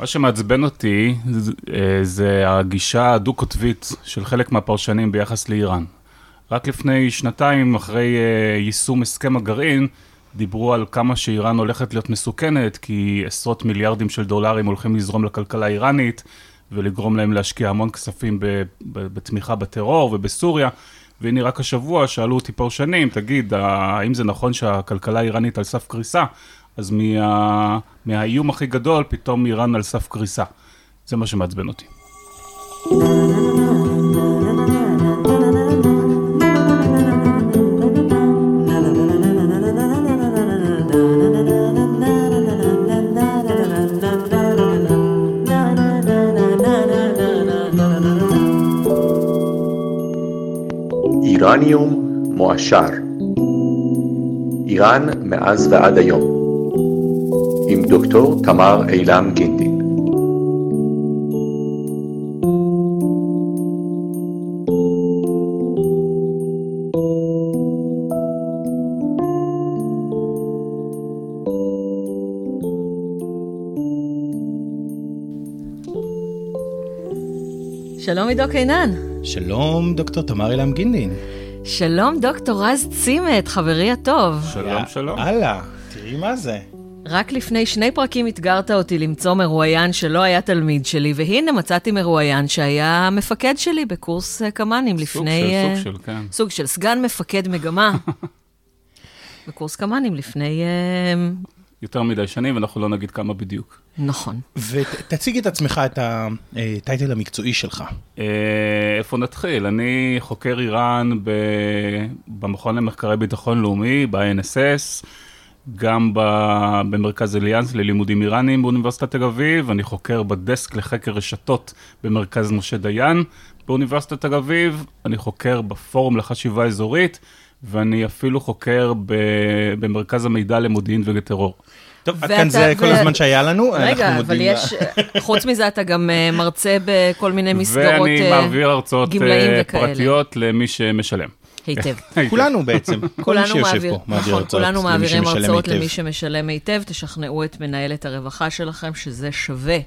מה שמעצבן אותי זה הגישה הדו-קוטבית של חלק מהפרשנים ביחס לאיראן. רק לפני שנתיים, אחרי יישום הסכם הגרעין, דיברו על כמה שאיראן הולכת להיות מסוכנת, כי עשרות מיליארדים של דולרים הולכים לזרום לכלכלה האיראנית, ולגרום להם להשקיע המון כספים בתמיכה בטרור ובסוריה. והנה רק השבוע שאלו אותי פרשנים, תגיד, האם זה נכון שהכלכלה האיראנית על סף קריסה? אז מה, מהאיום הכי גדול, פתאום איראן על סף קריסה. זה מה שמעצבן אותי. אורניום מועשר איראן מאז ועד היום עם דוקטור תמר אילם גינדין שלום עידו קינן. שלום דוקטור תמר אילם גינדין. שלום, דוקטור רז צימת, חברי הטוב. שלום, שלום. הלאה, תראי מה זה. רק לפני שני פרקים אתגרת אותי למצוא מרואיין שלא היה תלמיד שלי, והנה מצאתי מרואיין שהיה מפקד שלי בקורס אה, קמ"נים לפני... סוג של, סוג של, כן. סוג של סגן מפקד מגמה. בקורס קמ"נים לפני... אה, יותר מדי שנים, ואנחנו לא נגיד כמה בדיוק. נכון. ותציג את עצמך, את הטייטל המקצועי שלך. אה, איפה נתחיל? אני חוקר איראן במכון למחקרי ביטחון לאומי, ב-INSS, גם במרכז אליאנס ללימודים איראניים באוניברסיטת תל אביב, אני חוקר בדסק לחקר רשתות במרכז משה דיין באוניברסיטת תל אביב, אני חוקר בפורום לחשיבה אזורית. ואני אפילו חוקר במרכז המידע למודיעין ולטרור. טוב, עד כאן זה כל הזמן שהיה לנו, רגע, אבל יש, חוץ מזה אתה גם אה, מרצה בכל מיני מסגרות גמלאים וכאלה. ואני מעביר הרצאות אה, פרטיות למי שמשלם. היטב. כולנו בעצם, כל מי שיושב פה מעביר הרצאות כולנו מעבירים הרצאות למי שמשלם היטב, תשכנעו את מנהלת הרווחה שלכם שזה שווה.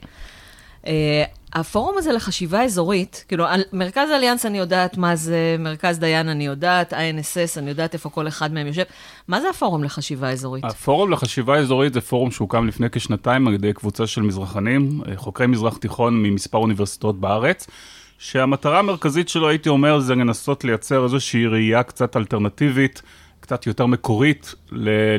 אה, הפורום הזה לחשיבה אזורית, כאילו, מרכז אליאנס אני יודעת מה זה, מרכז דיין אני יודעת, INSS, אני יודעת איפה כל אחד מהם יושב. מה זה הפורום לחשיבה אזורית? הפורום לחשיבה אזורית זה פורום שהוקם לפני כשנתיים על ידי קבוצה של מזרחנים, אה, חוקרי מזרח תיכון ממספר אוניברסיטאות בארץ, שהמטרה המרכזית שלו, הייתי אומר, זה לנסות לייצר איזושהי ראייה קצת אלטרנטיבית, קצת יותר מקורית,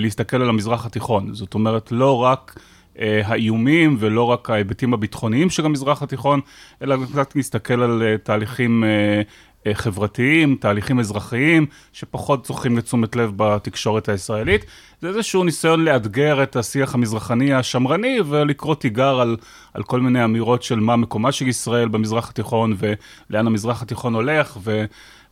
להסתכל על המזרח התיכון. זאת אומרת, לא רק... אה, האיומים ולא רק ההיבטים הביטחוניים של המזרח התיכון, אלא קצת להסתכל על אה, תהליכים אה, חברתיים, תהליכים אזרחיים, שפחות זוכים לתשומת לב בתקשורת הישראלית. זה איזשהו ניסיון לאתגר את השיח המזרחני השמרני ולקרוא תיגר על, על כל מיני אמירות של מה מקומה של ישראל במזרח התיכון ולאן המזרח התיכון הולך. ו...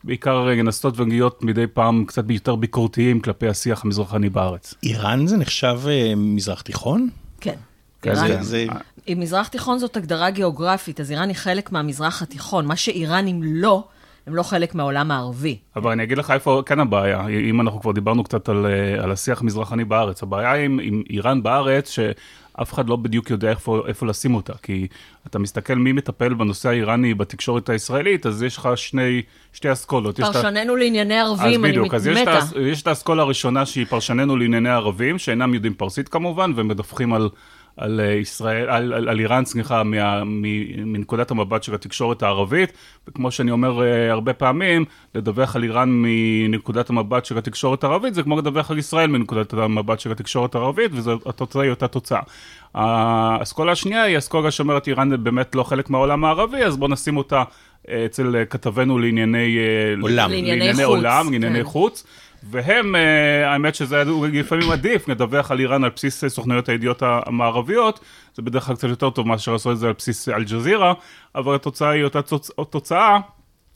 בעיקר לנסות ולהיות מדי פעם קצת יותר ביקורתיים כלפי השיח המזרחני בארץ. איראן זה נחשב מזרח תיכון? כן. כן איראן, זה... אם מזרח תיכון זאת הגדרה גיאוגרפית, אז איראן היא חלק מהמזרח התיכון. מה שאיראנים לא, הם לא חלק מהעולם הערבי. אבל אני אגיד לך איפה כן הבעיה, אם אנחנו כבר דיברנו קצת על, אה, על השיח המזרחני בארץ. הבעיה עם, עם איראן בארץ, שאף אחד לא בדיוק יודע איפה, איפה לשים אותה. כי אתה מסתכל מי מטפל בנושא האיראני בתקשורת הישראלית, אז יש לך שני, שתי אסכולות. פרשננו את... לענייני ערבים, אני בדיוק, אז מתה. אז יש את האסכולה הראשונה שהיא פרשננו לענייני ערבים, שאינם יודעים פרסית כמובן, ומדווחים על... על אה, ישראל, על, על, על איראן, סליחה, מנקודת המבט של התקשורת הערבית, וכמו שאני אומר uh, הרבה פעמים, לדווח על איראן מנקודת המבט של התקשורת הערבית, זה כמו לדווח על ישראל מנקודת המבט של התקשורת הערבית, והתוצאה היא אותה תוצאה. האסכולה השנייה היא אסכולה שאומרת איראן באמת לא חלק מהעולם הערבי, אז בואו נשים אותה אה, אצל כתבנו לענייני עולם, לענייני, לענייני חוץ, עולם, לענייני כן. חוץ. והם, אה, האמת שזה לפעמים עדיף, נדווח על איראן על בסיס סוכנויות הידיעות המערביות, זה בדרך כלל קצת יותר טוב מאשר לעשות את זה על בסיס אל-ג'זירה, אבל התוצאה היא אותה תוצאה,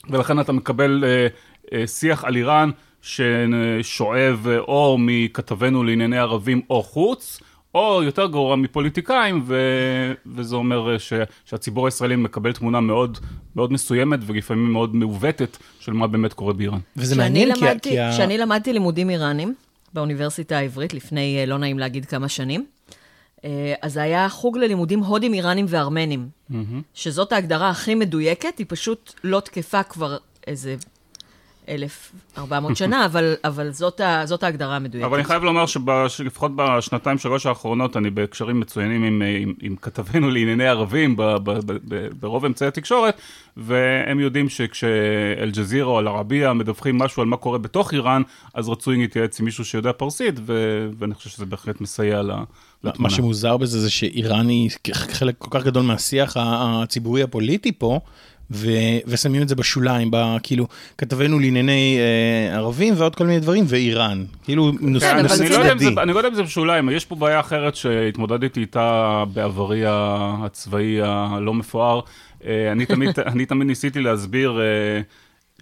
ולכן אתה מקבל אה, אה, שיח על איראן ששואב או מכתבנו לענייני ערבים או חוץ, או יותר גרוע מפוליטיקאים, ו... וזה אומר ש... שהציבור הישראלי מקבל תמונה מאוד, מאוד מסוימת ולפעמים מאוד מעוותת של מה באמת קורה באיראן. וזה מעניין למדתי, כי... כשאני למדתי לימודים איראנים באוניברסיטה העברית לפני, אה, לא נעים להגיד כמה שנים, אה, אז זה היה חוג ללימודים הודים, איראנים וארמנים, שזאת ההגדרה הכי מדויקת, היא פשוט לא תקפה כבר איזה 1,400 שנה, אבל, אבל זאת, ה, זאת ההגדרה המדויקת. אבל אני חייב לומר שלפחות בשנתיים, שלוש האחרונות, אני בקשרים מצוינים עם, עם, עם כתבינו לענייני ערבים ב, ב, ב, ב, ברוב אמצעי התקשורת, והם יודעים שכשאל-ג'זירה או אל-ערבייה מדווחים משהו על מה קורה בתוך איראן, אז רצוי להתייעץ עם מישהו שיודע פרסית, ו, ואני חושב שזה בהחלט מסייע לתמונה. מה שמוזר בזה זה שאיראן היא חלק כל כך גדול מהשיח הציבורי הפוליטי פה. ו- ושמים את זה בשוליים, כאילו, כתבנו לענייני אה, ערבים ועוד כל מיני דברים, ואיראן. כאילו, כן, נושא אני, לא צדדי. אני לא יודע אם זה בשוליים, יש פה בעיה אחרת שהתמודדתי איתה בעברי הצבאי הלא מפואר. אה, אני תמיד, אני תמיד ניסיתי להסביר... אה,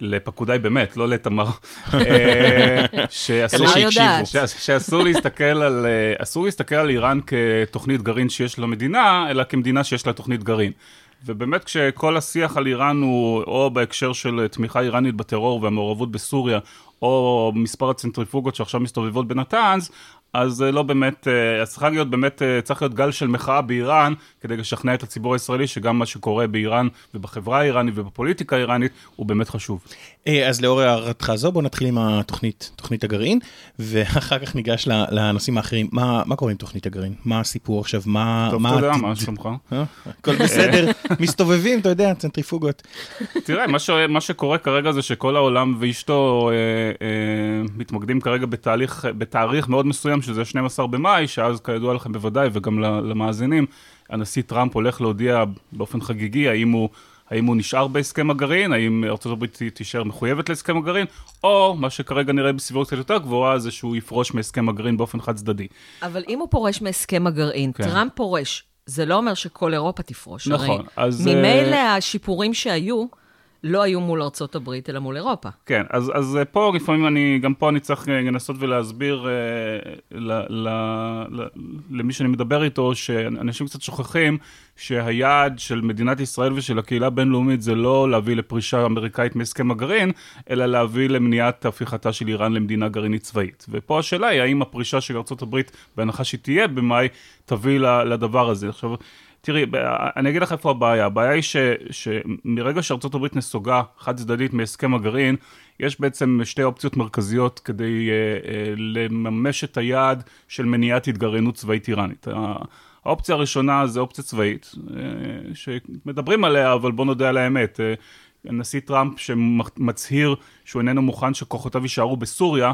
לפקודיי באמת, לא לתמר, אה, שאסור להסתכל על, אה, אסור להסתכל על איראן כתוכנית גרעין שיש למדינה, אלא כמדינה שיש לה תוכנית גרעין. ובאמת כשכל השיח על איראן הוא או בהקשר של תמיכה איראנית בטרור והמעורבות בסוריה, או מספר הצנטריפוגות שעכשיו מסתובבות בנתנז, אז לא באמת, אז צריך להיות באמת, צריך להיות גל של מחאה באיראן, כדי לשכנע את הציבור הישראלי שגם מה שקורה באיראן ובחברה האיראנית ובפוליטיקה האיראנית הוא באמת חשוב. אז לאור הערתך זו, בוא נתחיל עם התוכנית, תוכנית הגרעין, ואחר כך ניגש לנושאים האחרים. מה, מה קורה עם תוכנית הגרעין? מה הסיפור עכשיו? מה... טוב, מה יודע, מה שלומך? הכל בסדר, מסתובבים, אתה יודע, צנטריפוגות. תראה, מה, ש... מה שקורה כרגע זה שכל העולם ואשתו אה, אה, מתמקדים כרגע בתהליך, בתאריך מאוד מסוים, שזה 12 במאי, שאז כידוע לכם בוודאי, וגם למאזינים, הנשיא טראמפ הולך להודיע באופן חגיגי האם הוא, האם הוא נשאר בהסכם הגרעין, האם ארה"ב תישאר מחויבת להסכם הגרעין, או מה שכרגע נראה בסביבות קצת יותר גבוהה, זה שהוא יפרוש מהסכם הגרעין באופן חד צדדי. אבל אם הוא פורש מהסכם הגרעין, כן. טראמפ פורש, זה לא אומר שכל אירופה תפרוש. נכון, הרי אז... ממילא השיפורים שהיו, לא היו מול ארצות הברית, אלא מול אירופה. כן, אז, אז פה לפעמים אני, גם פה אני צריך לנסות ולהסביר אה, ל, ל, ל, למי שאני מדבר איתו, שאנשים קצת שוכחים שהיעד של מדינת ישראל ושל הקהילה הבינלאומית זה לא להביא לפרישה אמריקאית מהסכם הגרעין, אלא להביא למניעת הפיכתה של איראן למדינה גרעינית צבאית. ופה השאלה היא, האם הפרישה של ארה"ב, בהנחה שהיא תהיה במאי, תביא לדבר הזה. עכשיו, תראי, אני אגיד לך איפה הבעיה. הבעיה היא ש, שמרגע שארצות הברית נסוגה חד צדדית מהסכם הגרעין, יש בעצם שתי אופציות מרכזיות כדי uh, uh, לממש את היעד של מניעת התגרענות צבאית איראנית. האופציה הראשונה זה אופציה צבאית, uh, שמדברים עליה, אבל בוא נודה על האמת. הנשיא טראמפ שמצהיר שהוא איננו מוכן שכוחותיו יישארו בסוריה,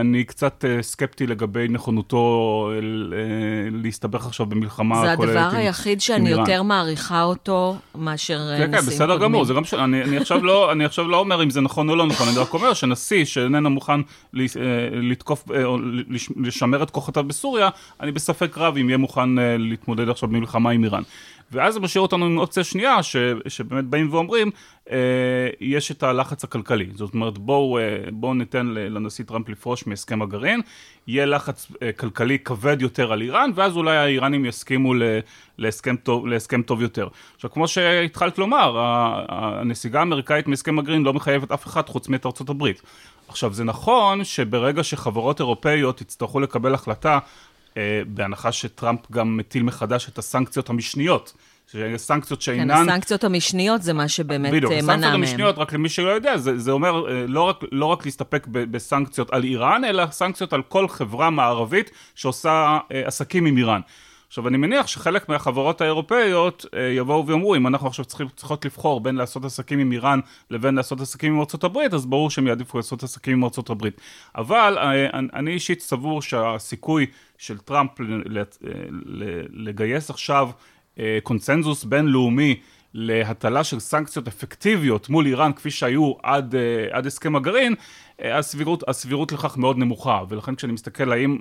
אני קצת אה, סקפטי לגבי נכונותו אה, להסתבך עכשיו במלחמה. זה הדבר היחיד שאני יותר מעריכה אותו מאשר נשיאים קודמים. כן, כן, בסדר גמור, זה גם ש... אני, אני, עכשיו לא, אני עכשיו לא אומר אם זה נכון או לא נכון, אני רק אומר שנשיא שאיננו מוכן לתקוף, לשמר את כוחותיו בסוריה, אני בספק רב אם יהיה מוכן להתמודד עכשיו במלחמה עם איראן. ואז זה משאיר אותנו עם אופציה שנייה, ש, שבאמת באים ואומרים, אה, יש את הלחץ הכלכלי. זאת אומרת, בואו אה, בוא ניתן לנשיא טראמפ לפרוש מהסכם הגרעין, יהיה לחץ אה, כלכלי כבד יותר על איראן, ואז אולי האיראנים יסכימו ל, להסכם, טוב, להסכם טוב יותר. עכשיו, כמו שהתחלת לומר, הנסיגה האמריקאית מהסכם הגרעין לא מחייבת אף אחד חוץ מאת ארצות הברית. עכשיו, זה נכון שברגע שחברות אירופאיות יצטרכו לקבל החלטה בהנחה שטראמפ גם מטיל מחדש את הסנקציות המשניות. סנקציות שאינן... כן, הסנקציות המשניות זה מה שבאמת בדיוק, מנע מהם. בדיוק, הסנקציות המשניות, רק למי שלא יודע, זה, זה אומר אה, לא רק, לא רק להסתפק בסנקציות על איראן, אלא סנקציות על כל חברה מערבית שעושה אה, עסקים עם איראן. עכשיו, אני מניח שחלק מהחברות האירופאיות אה, יבואו ויאמרו, אם אנחנו עכשיו צריכים, צריכות לבחור בין לעשות עסקים עם איראן לבין לעשות עסקים עם ארה"ב, אז ברור שהם יעדיפו לעשות עסקים עם ארה"ב. אבל אה, אני אישית סבור שהסיכוי של טראמפ לגייס עכשיו אה, קונצנזוס בינלאומי להטלה של סנקציות אפקטיביות מול איראן כפי שהיו עד, עד הסכם הגרעין, הסבירות, הסבירות לכך מאוד נמוכה, ולכן כשאני מסתכל האם,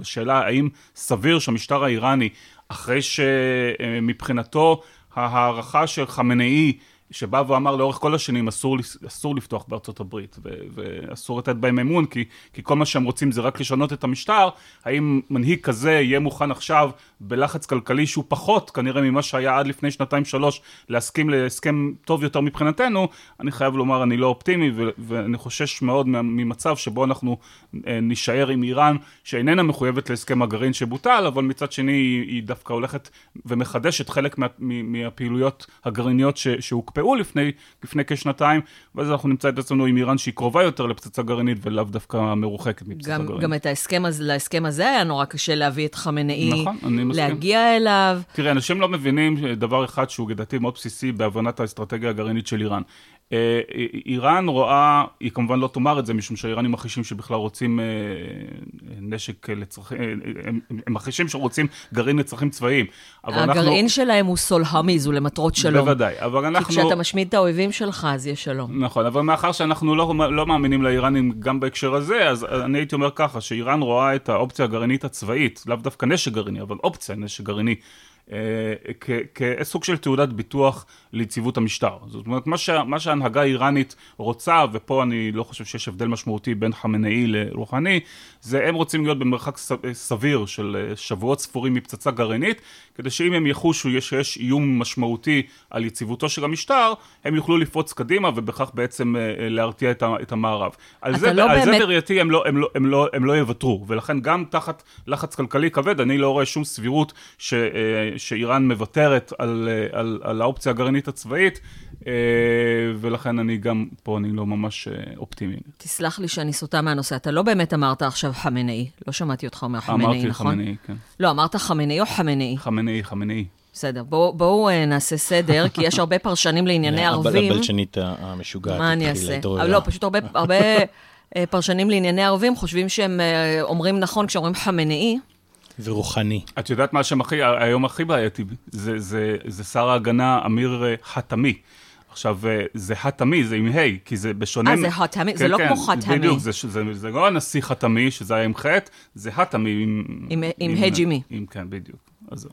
השאלה האם סביר שהמשטר האיראני, אחרי שמבחינתו ההערכה של חמינאי שבא ואמר לאורך כל השנים אסור, אסור לפתוח בארצות הברית ו, ואסור לתת בהם אמון כי, כי כל מה שהם רוצים זה רק לשנות את המשטר, האם מנהיג כזה יהיה מוכן עכשיו בלחץ כלכלי שהוא פחות כנראה ממה שהיה עד לפני שנתיים שלוש להסכים להסכם טוב יותר מבחינתנו, אני חייב לומר אני לא אופטימי ו, ואני חושש מאוד ממצב שבו אנחנו אה, נישאר עם איראן שאיננה מחויבת להסכם הגרעין שבוטל, אבל מצד שני היא, היא דווקא הולכת ומחדשת חלק מה, מהפעילויות הגרעיניות שהוקפאו שהוקפאו לפני, לפני כשנתיים, ואז אנחנו נמצא את עצמנו עם איראן שהיא קרובה יותר לפצצה גרעינית ולאו דווקא מרוחקת מפצצה גם, גרעינית. גם את ההסכם הזה, להסכם הזה היה נורא קשה להביא את חמינאי, נכון, להגיע אליו. תראה, אנשים לא מבינים דבר אחד שהוא לדעתי מאוד בסיסי בהבנת האסטרטגיה הגרעינית של איראן. אה, איראן רואה, היא כמובן לא תאמר את זה, משום שהאיראנים מכחישים שבכלל רוצים אה, נשק לצרכים, אה, הם מכחישים שרוצים גרעין לצרכים צבאיים. הגרעין אנחנו... שלהם הוא סולהמיז, הוא למטרות שלום. בוודאי, אבל אנחנו... כי כשאתה משמיד את האויבים שלך, אז יש שלום. נכון, אבל מאחר שאנחנו לא, לא מאמינים לאיראנים גם בהקשר הזה, אז אני הייתי אומר ככה, שאיראן רואה את האופציה הגרעינית הצבאית, לאו דווקא נשק גרעיני, אבל אופציה נשק גרעיני. כסוג של תעודת ביטוח ליציבות המשטר. זאת אומרת, מה, שה, מה שההנהגה האיראנית רוצה, ופה אני לא חושב שיש הבדל משמעותי בין חמינאי לרוחני, זה הם רוצים להיות במרחק סביר של אה, שבועות ספורים מפצצה גרעינית, כדי שאם הם יחושו שיש איום משמעותי על יציבותו של המשטר, הם יוכלו לפרוץ קדימה ובכך בעצם אה, אה, להרתיע את המערב. על זה, לא על באמת... זה בראייתי הם לא, הם, לא, הם, לא, הם לא יוותרו, ולכן גם תחת לחץ כלכלי כבד, אני לא רואה שום סבירות ש, שאיראן מוותרת על, על, על האופציה הגרעינית הצבאית. ולכן אני גם פה, אני לא ממש אופטימי. תסלח לי שאני סוטה מהנושא, אתה לא באמת אמרת עכשיו חמינאי, לא שמעתי אותך אומר חמינאי, נכון? אמרתי חמינאי, כן. לא, אמרת חמינאי או חמינאי? חמינאי, חמינאי. בסדר, בואו בוא, נעשה סדר, כי יש הרבה פרשנים לענייני ערבים. הבלשנית המשוגעת. מה אני אעשה? לא, פשוט הרבה, הרבה אה, פרשנים לענייני ערבים חושבים שהם אומרים נכון כשאומרים חמינאי. ורוחני. את יודעת מה השם הכי, היום הכי בעייתי? זה, זה, זה שר ההגנה אמיר חתמי. עכשיו, זה חתמי, זה עם ה', כי זה בשונה... אה, זה חתמי? זה לא כן, כמו חתמי. בדיוק, זה, זה, זה לא הנשיא חתמי, שזה היה עם ח', זה חתמי עם... עם, עם, עם ה' ג'ימי. כן, בדיוק. אז...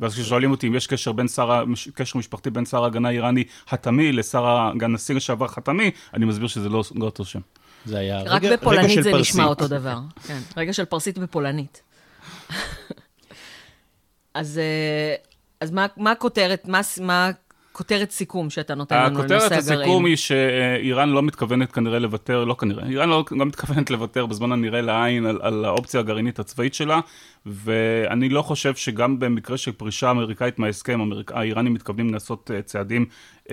ואז כששואלים אותי אם יש קשר, בין שר, קשר משפחתי בין שר ההגנה האיראני חתמי לשר הנשיא לשעבר חתמי, אני מסביר שזה לא, לא אותו שם. זה היה רק רגע, בפולנית רגע זה פרסית. נשמע אותו דבר. כן, רגע של פרסית בפולנית. אז, אה, אז מה, מה הכותרת, מה, מה כותרת סיכום שאתה נותן לנו לנושא הגרעין. הכותרת הסיכום היא שאיראן לא מתכוונת כנראה לוותר, לא כנראה, איראן לא, לא מתכוונת לוותר בזמן הנראה לעין על, על האופציה הגרעינית הצבאית שלה, ואני לא חושב שגם במקרה של פרישה אמריקאית מההסכם, אמריק... האיראנים מתכוונים לעשות uh, צעדים uh, uh,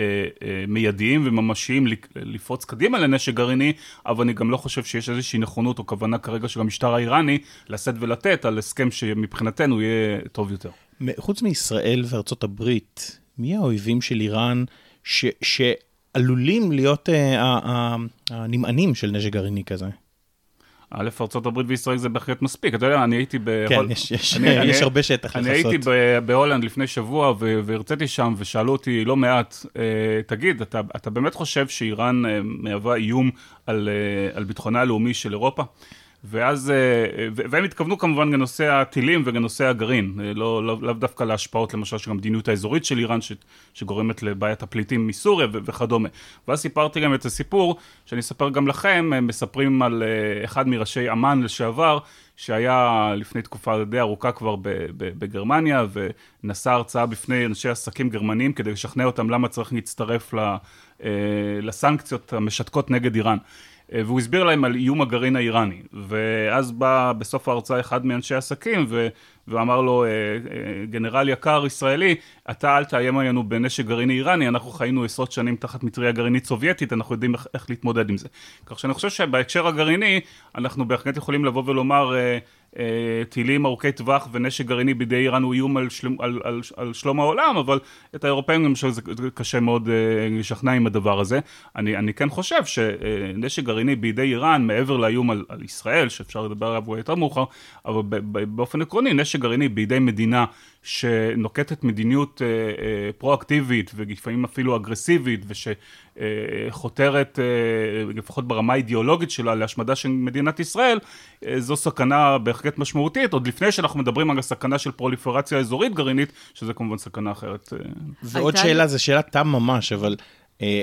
מיידיים וממשיים לפרוץ קדימה לנשק גרעיני, אבל אני גם לא חושב שיש איזושהי נכונות או כוונה כרגע של המשטר האיראני לשאת ולתת על הסכם שמבחינתנו יהיה טוב יותר. חוץ מישראל וארצות הברית, מי האויבים של איראן ש, שעלולים להיות uh, הנמענים של נשק גרעיני כזה? א', ארה"ב וישראל זה בהחלט מספיק. אתה יודע, אני הייתי בהולנד... כן, יש, יש, אני, יש אני, הרבה שטח לכסות. אני הייתי בהולנד לפני שבוע והרציתי שם ושאלו אותי לא מעט, uh, תגיד, אתה, אתה באמת חושב שאיראן uh, מהווה איום על, על ביטחונה הלאומי של אירופה? ואז, אה, והם התכוונו כמובן לנושא הטילים ולנושא הגרעין, אה, לא, לא, לאו דווקא להשפעות למשל של המדיניות האזורית של איראן ש, שגורמת לבעיית הפליטים מסוריה ו, וכדומה. ואז סיפרתי גם את הסיפור, שאני אספר גם לכם, הם מספרים על אה, אחד מראשי אמ"ן לשעבר, שהיה לפני תקופה די ארוכה כבר בגרמניה, ונשא הרצאה בפני אנשי עסקים גרמניים כדי לשכנע אותם למה צריך להצטרף לסנקציות המשתקות נגד איראן. אה, והוא הסביר להם על איום הגרעין האיראני. ואז בא בסוף ההרצאה אחד מאנשי העסקים ו... ואמר לו, אה, אה, גנרל יקר ישראלי, אתה אל תאיים עלינו בנשק גרעיני איראני, אנחנו חיינו עשרות שנים תחת מטריה גרעינית סובייטית, אנחנו יודעים איך, איך להתמודד עם זה. כך שאני חושב שבהקשר הגרעיני, אנחנו בהחלט יכולים לבוא ולומר, טילים ארוכי טווח ונשק גרעיני בידי איראן הוא איום על, שלום, על, על, על שלום העולם, אבל את האירופאים למשל זה קשה מאוד uh, לשכנע עם הדבר הזה. אני, אני כן חושב שנשק גרעיני בידי איראן, מעבר לאיום על, על ישראל, שאפשר לדבר עליו יותר מאוחר, אבל באופן עקרוני, נשק גרעיני בידי מדינה שנוקטת מדיניות אה, אה, פרואקטיבית ולפעמים אפילו אגרסיבית ושחותרת אה, לפחות ברמה האידיאולוגית שלה להשמדה של מדינת ישראל, אה, זו סכנה בהחלט משמעותית, עוד לפני שאנחנו מדברים על הסכנה של פרוליפרציה אזורית גרעינית, שזה כמובן סכנה אחרת. אה. ועוד שאלה, זו שאלה תם ממש, אבל אה,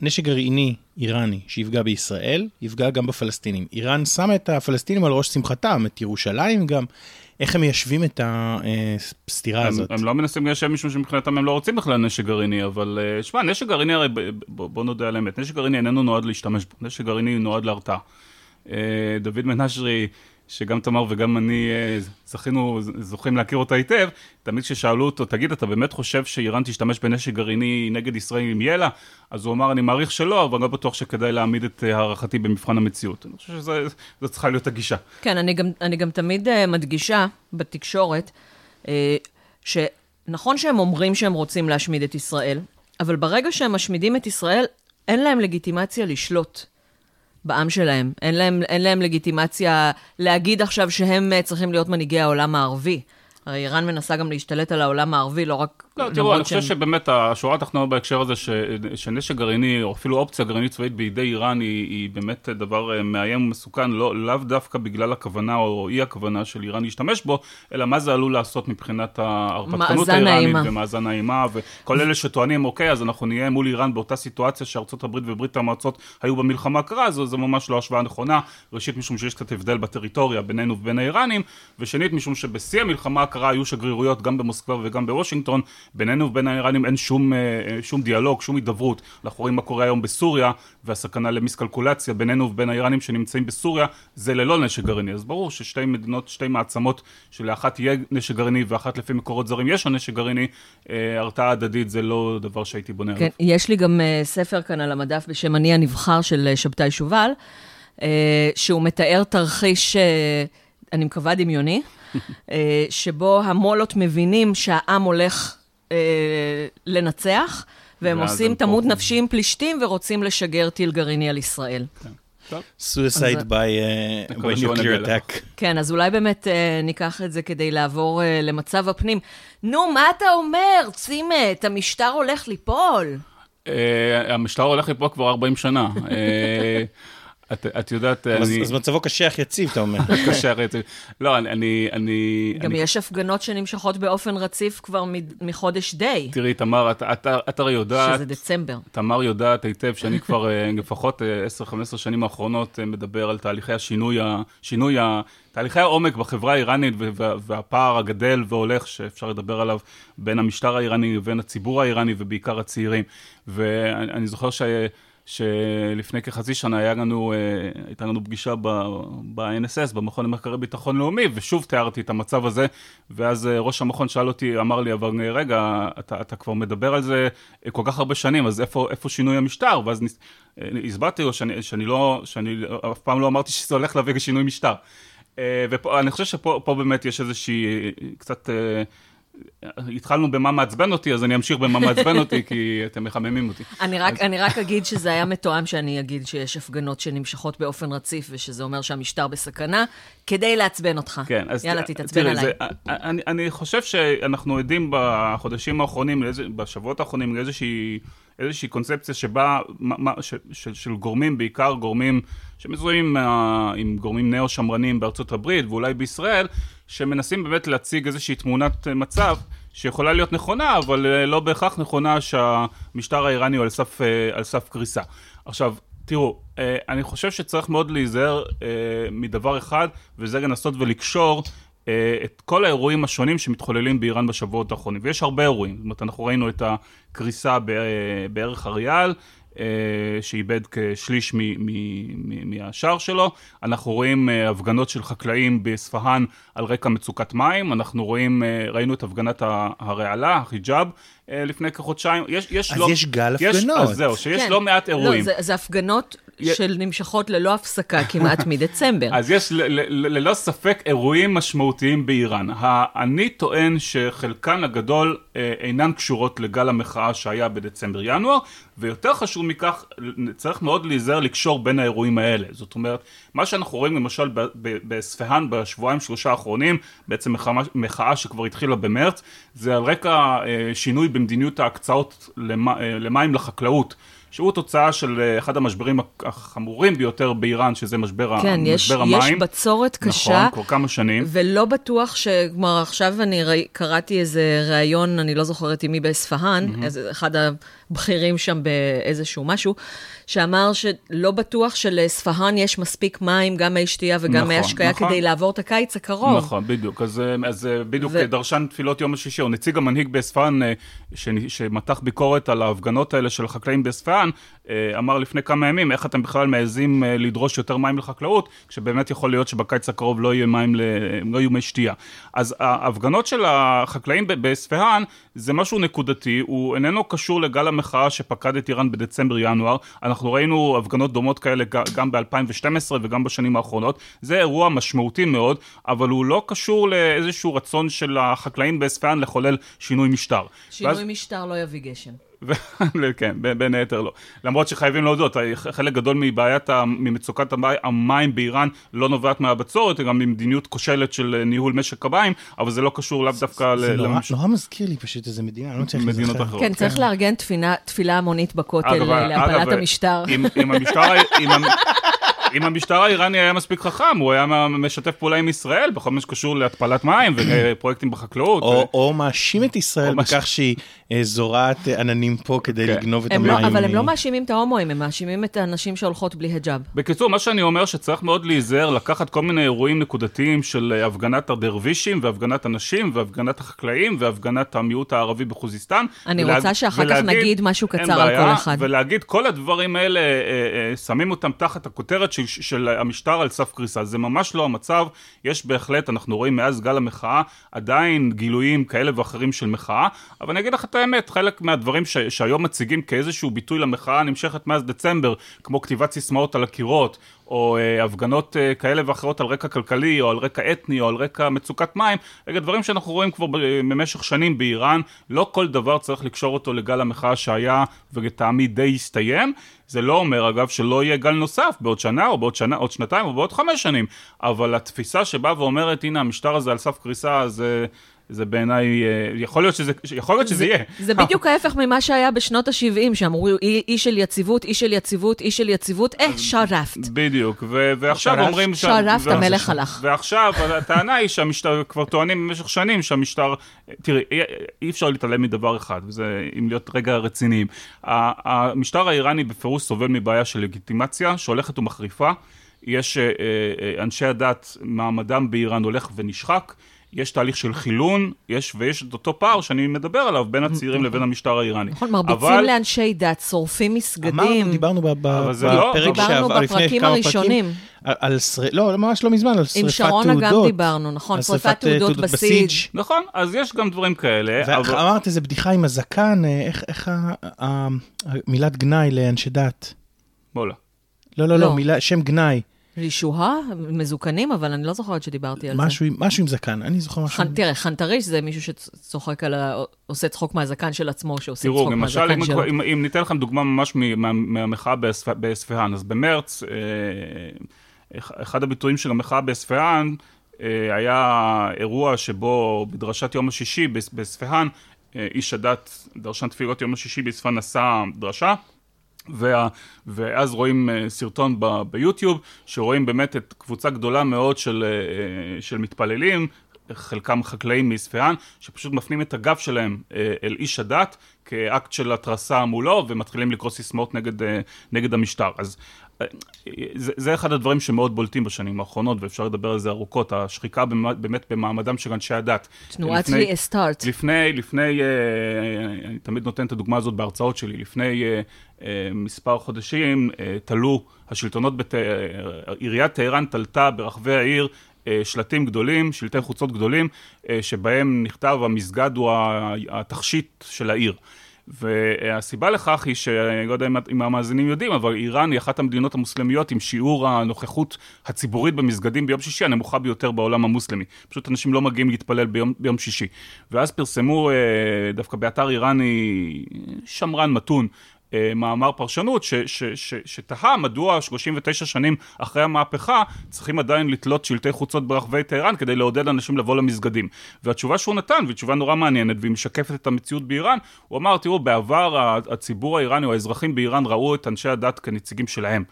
נשק גרעיני איראני שיפגע בישראל, יפגע גם בפלסטינים. איראן שמה את הפלסטינים על ראש שמחתם, את ירושלים גם. איך הם מיישבים את הסתירה הם, הזאת? הם לא מנסים ליישב משום שמבחינתם הם לא רוצים בכלל נשק גרעיני, אבל אה, שמע, נשק גרעיני הרי, בוא נודה על האמת, נשק גרעיני איננו נועד להשתמש בו, נשק גרעיני נועד להרתעה. אה, דוד מנשרי, שגם תמר וגם אני אה, זכינו, זוכים להכיר אותה היטב, תמיד כששאלו אותו, תגיד, אתה באמת חושב שאיראן תשתמש בנשק גרעיני נגד ישראל אם יהיה? אז הוא אמר, אני מעריך שלא, אבל לא בטוח שכדאי להעמיד את אה, הערכתי במבחן המציאות. אני חושב שזו צריכה להיות הגישה. כן, אני גם, אני גם תמיד uh, מדגישה בתקשורת, שנכון שהם אומרים שהם רוצים להשמיד את ישראל, אבל ברגע שהם משמידים את ישראל, אין להם לגיטימציה לשלוט בעם שלהם. אין להם, אין להם לגיטימציה להגיד עכשיו שהם uh, צריכים להיות מנהיגי העולם הערבי. הרי איראן מנסה גם להשתלט על העולם הערבי, לא רק... לא, תראו, אני חושב שבאמת השורה התחתונה בהקשר הזה, ש- שנשק גרעיני, או אפילו אופציה גרעינית צבאית בידי איראן, היא, היא באמת דבר אה, מאיים ומסוכן, לא, לאו דווקא בגלל הכוונה או אי הכוונה של איראן להשתמש בו, אלא מה זה עלול לעשות מבחינת ההרפתקנות האיראנית. ומאזן האימה, וכל אלה שטוענים, אוקיי, אז אנחנו נהיה מול איראן באותה סיטואציה שארצות הברית וברית המועצות היו במלחמה הקרה, זו, זו ממש לא השוואה נכונה. ראשית, משום שיש קצת הבדל בטריטוריה בינינו ובין האיראנים, ושנית, משום שבשיא המלחמה הקרה היו שגרירויות גם במוסקבה וגם בוושינגטון, בינינו ובין האיראנים אין שום, אה, אה, שום דיאלוג, שום הידברות. אנחנו רואים מה קורה היום בסוריה, והסכנה למיסקלקולציה בינינו ובין האיראנים שנמצאים בסוריה, זה ללא נשק גרעיני. אז ברור ששתי מדינות, שתי מעצמות, שלאחת יהיה נשק גרעיני ואחת לפי מקורות זרים יש לה נשק גרעיני, אה, הרתעה הדדית זה לא דבר שהייתי בונה עליו. כן, יש לי גם ספר כאן על המדף בשם אני הנבחר של שבתאי שובל, שהוא מתאר תרחיש, אני מקווה דמיוני, שבו המולות מבינים שהעם הולך uh, לנצח, והם עושים פה. נפשי עם פלישתים ורוצים לשגר טיל גרעיני על ישראל. טוב. suicide אז- by, uh, by nuclear attack. כן, אז אולי באמת אה, ניקח את זה כדי לעבור אה, למצב הפנים. נו, מה אתה אומר, צימת? המשטר הולך ליפול. אה, המשטר הולך ליפול כבר 40 שנה. אה, את, את יודעת, אז אני... אז מצבו קשיח יציב, אתה אומר. קשה הרצף. לא, אני... אני, גם אני, יש הפגנות שנמשכות באופן רציף כבר מ- מחודש די, תראי, תמר, את, את, את הרי יודעת, שזה דצמבר. תמר יודעת היטב שאני כבר אה, לפחות אה, 10-15 שנים האחרונות אה, מדבר על תהליכי השינוי, ה- שינוי, ה- תהליכי העומק בחברה האיראנית והפער הגדל והולך שאפשר לדבר עליו בין המשטר האיראני לבין הציבור האיראני ובעיקר הצעירים. ואני אני זוכר ש... שלפני כחצי שנה היה לנו, אה, הייתה לנו פגישה ב-NSS, במכון למחקרי ביטחון לאומי, ושוב תיארתי את המצב הזה, ואז אה, ראש המכון שאל אותי, אמר לי, אבל אה, רגע, אתה, אתה כבר מדבר על זה כל כך הרבה שנים, אז איפה, איפה שינוי המשטר? ואז אה, הסברתי לו שאני, שאני לא, שאני אף פעם לא אמרתי שזה הולך להביא לשינוי משטר. אה, ופה, אני חושב שפה פה באמת יש איזושהי, קצת... התחלנו במה מעצבן אותי, אז אני אמשיך במה מעצבן אותי, כי אתם מחממים אותי. אני רק, אני רק אגיד שזה היה מתואם שאני אגיד שיש הפגנות שנמשכות באופן רציף, ושזה אומר שהמשטר בסכנה, כדי לעצבן אותך. כן, אז יאללה, תתעצבן תראי, עליי. זה, אני, אני חושב שאנחנו עדים בחודשים האחרונים, בשבועות האחרונים, לאיזושהי איזושהי קונספציה שבה, מה, מה, ש, ש, של גורמים, בעיקר גורמים שמזוהים אה, עם גורמים נאו-שמרנים בארצות הברית ואולי בישראל, שמנסים באמת להציג איזושהי תמונת מצב שיכולה להיות נכונה, אבל אה, לא בהכרח נכונה שהמשטר האיראני הוא על סף, אה, על סף קריסה. עכשיו, תראו, אה, אני חושב שצריך מאוד להיזהר מדבר אחד, וזה לנסות ולקשור את כל האירועים השונים שמתחוללים באיראן בשבועות האחרונים. ויש הרבה אירועים. זאת אומרת, אנחנו ראינו את הקריסה בערך אריאל, שאיבד כשליש מ- מ- מ- מהשער שלו. אנחנו רואים אה, הפגנות של חקלאים באספהאן על רקע מצוקת מים. אנחנו רואים, אה, ראינו את הפגנת הרעלה, החיג'אב, אה, לפני כחודשיים. יש, יש אז לא, יש גל יש, הפגנות. אז זהו, שיש כן. לא מעט אירועים. לא, זה, זה הפגנות שנמשכות ללא הפסקה כמעט מדצמבר. אז יש ללא ספק אירועים משמעותיים באיראן. אני טוען שחלקן הגדול אה, אינן קשורות לגל המחאה שהיה בדצמבר-ינואר, ויותר חשוב מכך, צריך מאוד להיזהר לקשור בין האירועים האלה. זאת אומרת, מה שאנחנו רואים למשל באספהאן בשבועיים שלושה האחרונים, בעצם מחאה, שכבר התחילה במרץ, זה על רקע אה, שינוי במדיניות ההקצאות למים לחקלאות. שהוא תוצאה של אה, אחד המשברים החמורים ביותר באיראן, שזה משבר, כן, משבר יש, המים. כן, יש בצורת קשה. נכון, כבר כמה שנים. ולא בטוח ש... כלומר, עכשיו אני ראי, קראתי איזה ראיון, אני לא זוכרת עם מי באספהאן, mm-hmm. אחד הבכירים שם באיזשהו משהו, שאמר שלא בטוח שלאספהאן יש מספיק מים, גם מי שתייה וגם נכון, מי השקיה, נכון. כדי לעבור את הקיץ הקרוב. נכון, בדיוק. אז, אה, אז אה, בדיוק ו... דרשן תפילות יום השישי, או נציג המנהיג באספהאן, שמתח ביקורת על ההפגנות האלה של החקלאים באספהאן, אה, אמר לפני כמה ימים, איך אתם בכלל מעזים אה, לדרוש יותר מים לחקלאות, כשבאמת יכול להיות שבקיץ הקרוב לא יהיה מים, לא יהיו מי שתייה. אז ההפגנות של החקלאים באספהאן זה משהו נקודתי, הוא איננו קשור לגל המחאה שפקד את איראן בדצמבר-ינואר. אנחנו ראינו הפגנות דומות כאלה גם ב-2012 וגם בשנים האחרונות. זה אירוע משמעותי מאוד, אבל הוא לא קשור לאיזשהו רצון של החקלאים באספהאן לחולל שינוי משטר. שינוי ואז... משטר לא יביא גשם. כן, בין היתר לא. למרות שחייבים להודות, חלק גדול מבעיית, ממצוקת המים באיראן לא נובעת מהבצורת, גם ממדיניות כושלת של ניהול משק המים, אבל זה לא קשור לאו דווקא זה נורא מזכיר לי פשוט איזה מדינה, אני לא צריך מדינות אחרות. כן, צריך כן. לארגן תפילה המונית בכותל להפלת המשטר. אם המשטר... האיראני היה מספיק חכם, הוא היה משתף פעולה עם ישראל בכל מה שקשור להתפלת מים ופרויקטים בחקלאות. או מאשים את ישראל בכך שהיא אה, זורעת עננים פה כדי כן. לגנוב את לא- המים. אבל הם לא מאשימים את ההומואים, הם מאשימים את הנשים שהולכות בלי היג'אב. בקיצור, מה שאני אומר שצריך מאוד להיזהר, לקחת כל מיני אירועים נקודתיים של אה, הפגנת הדרווישים, והפגנת הנשים, והפגנת החקלאים, והפגנת המיעוט הערבי בחוזיסטן. אני רוצה שאחר כך נגיד משהו קצר על כל אחד. ולהגיד, כל הדברים האלה, אה, שמים אותם תחת הכותרת של של המשטר על סף קריסה. זה ממש לא המצב, יש בהחלט, אנחנו רואים מאז גל המחאה, עדיין גילויים כאלה ואחרים של מחאה, אבל אני אגיד לך את האמת, חלק מהדברים ש- שהיום מציגים כאיזשהו ביטוי למחאה נמשכת מאז דצמבר, כמו כתיבת סיסמאות על הקירות, או אה, הפגנות אה, כאלה ואחרות על רקע כלכלי, או על רקע אתני, או על רקע מצוקת מים, רגע דברים שאנחנו רואים כבר במשך שנים באיראן, לא כל דבר צריך לקשור אותו לגל המחאה שהיה, ולטעמי די הסתיים. זה לא אומר אגב שלא יהיה גל נוסף בעוד שנה, או בעוד שנה, עוד שנתיים, או בעוד חמש שנים, אבל התפיסה שבאה ואומרת, הנה המשטר הזה על סף קריסה, זה... זה בעיניי, אה, יכול להיות שזה, יכול להיות שזה זה, יהיה. זה בדיוק ההפך ממה שהיה בשנות ה-70, שאמרו אי של יציבות, אי של יציבות, אי של יציבות, אה, שרפט. בדיוק, ו- ועכשיו שרפ, אומרים... שרפט, המלך הלך. ועכשיו, הטענה היא שהמשטר, כבר טוענים במשך שנים שהמשטר, תראי, אי, אי אפשר להתעלם מדבר אחד, וזה, אם להיות רגע רציניים. המשטר האיראני בפירוש סובל מבעיה של לגיטימציה, שהולכת ומחריפה. יש אה, אה, אנשי הדת, מעמדם באיראן הולך ונשחק. יש תהליך של חילון, יש, ויש את אותו פער שאני מדבר עליו בין הצעירים נכון. לבין המשטר האיראני. נכון, מרביצים אבל... לאנשי דת, שורפים מסגדים. אמרנו, דיברנו בפרק לא... דיברנו בפרקים הראשונים. על, על שר... לא, ממש לא מזמן, על שריפת תעודות. עם שרונה גם דיברנו, נכון, שריפת תעודות בסיג'. נכון, אז יש גם דברים כאלה. ואמרת אבל... איזה בדיחה עם הזקן, אה, איך, איך המילת גנאי לאנשי דת? בואלה. לא, לא, לא, לא, מילה, שם גנאי. רישוהה, מזוקנים, אבל אני לא זוכרת שדיברתי על משהו, זה. משהו עם זקן, אני זוכר משהו. חנ, תראה, חנטריש זה מישהו שצוחק על ה... עושה צחוק מהזקן של עצמו, שעושה תראו, צחוק למשל, מהזקן שלו. תראו, אם, אם ניתן לכם דוגמה ממש מה, מהמחאה באספהאן, אז במרץ, אה, אחד הביטויים של המחאה באספהאן, אה, היה אירוע שבו בדרשת יום השישי באספהאן, אה, איש הדת, דרשן תפילות יום השישי באספהאן עשה דרשה. וה, ואז רואים uh, סרטון ב, ביוטיוב, שרואים באמת את קבוצה גדולה מאוד של, uh, של מתפללים, חלקם חקלאים מאספהאן, שפשוט מפנים את הגב שלהם אל איש הדת כאקט של התרסה מולו, ומתחילים לקרוא סיסמאות נגד, נגד המשטר. אז זה, זה אחד הדברים שמאוד בולטים בשנים האחרונות, ואפשר לדבר על זה ארוכות, השחיקה באמת במעמדם של אנשי הדת. תנועת לי אסטארט. לפני, לפני, אה, אני תמיד נותן את הדוגמה הזאת בהרצאות שלי, לפני אה, אה, מספר חודשים תלו השלטונות, בת... עיריית טהרן תלתה ברחבי העיר שלטים גדולים, שלטי חוצות גדולים, שבהם נכתב המסגד הוא התכשיט של העיר. והסיבה לכך היא שאני לא יודע אם המאזינים יודעים, אבל איראן היא אחת המדינות המוסלמיות עם שיעור הנוכחות הציבורית במסגדים ביום שישי הנמוכה ביותר בעולם המוסלמי. פשוט אנשים לא מגיעים להתפלל ביום, ביום שישי. ואז פרסמו אה, דווקא באתר איראני שמרן מתון, מאמר פרשנות שתהה מדוע 39 שנים אחרי המהפכה צריכים עדיין לתלות שלטי חוצות ברחבי טהרן כדי לעודד אנשים לבוא למסגדים. והתשובה שהוא נתן, והיא תשובה נורא מעניינת והיא משקפת את המציאות באיראן, הוא אמר, תראו, בעבר הציבור האיראני או האזרחים באיראן ראו את אנשי הדת כנציגים שלהם.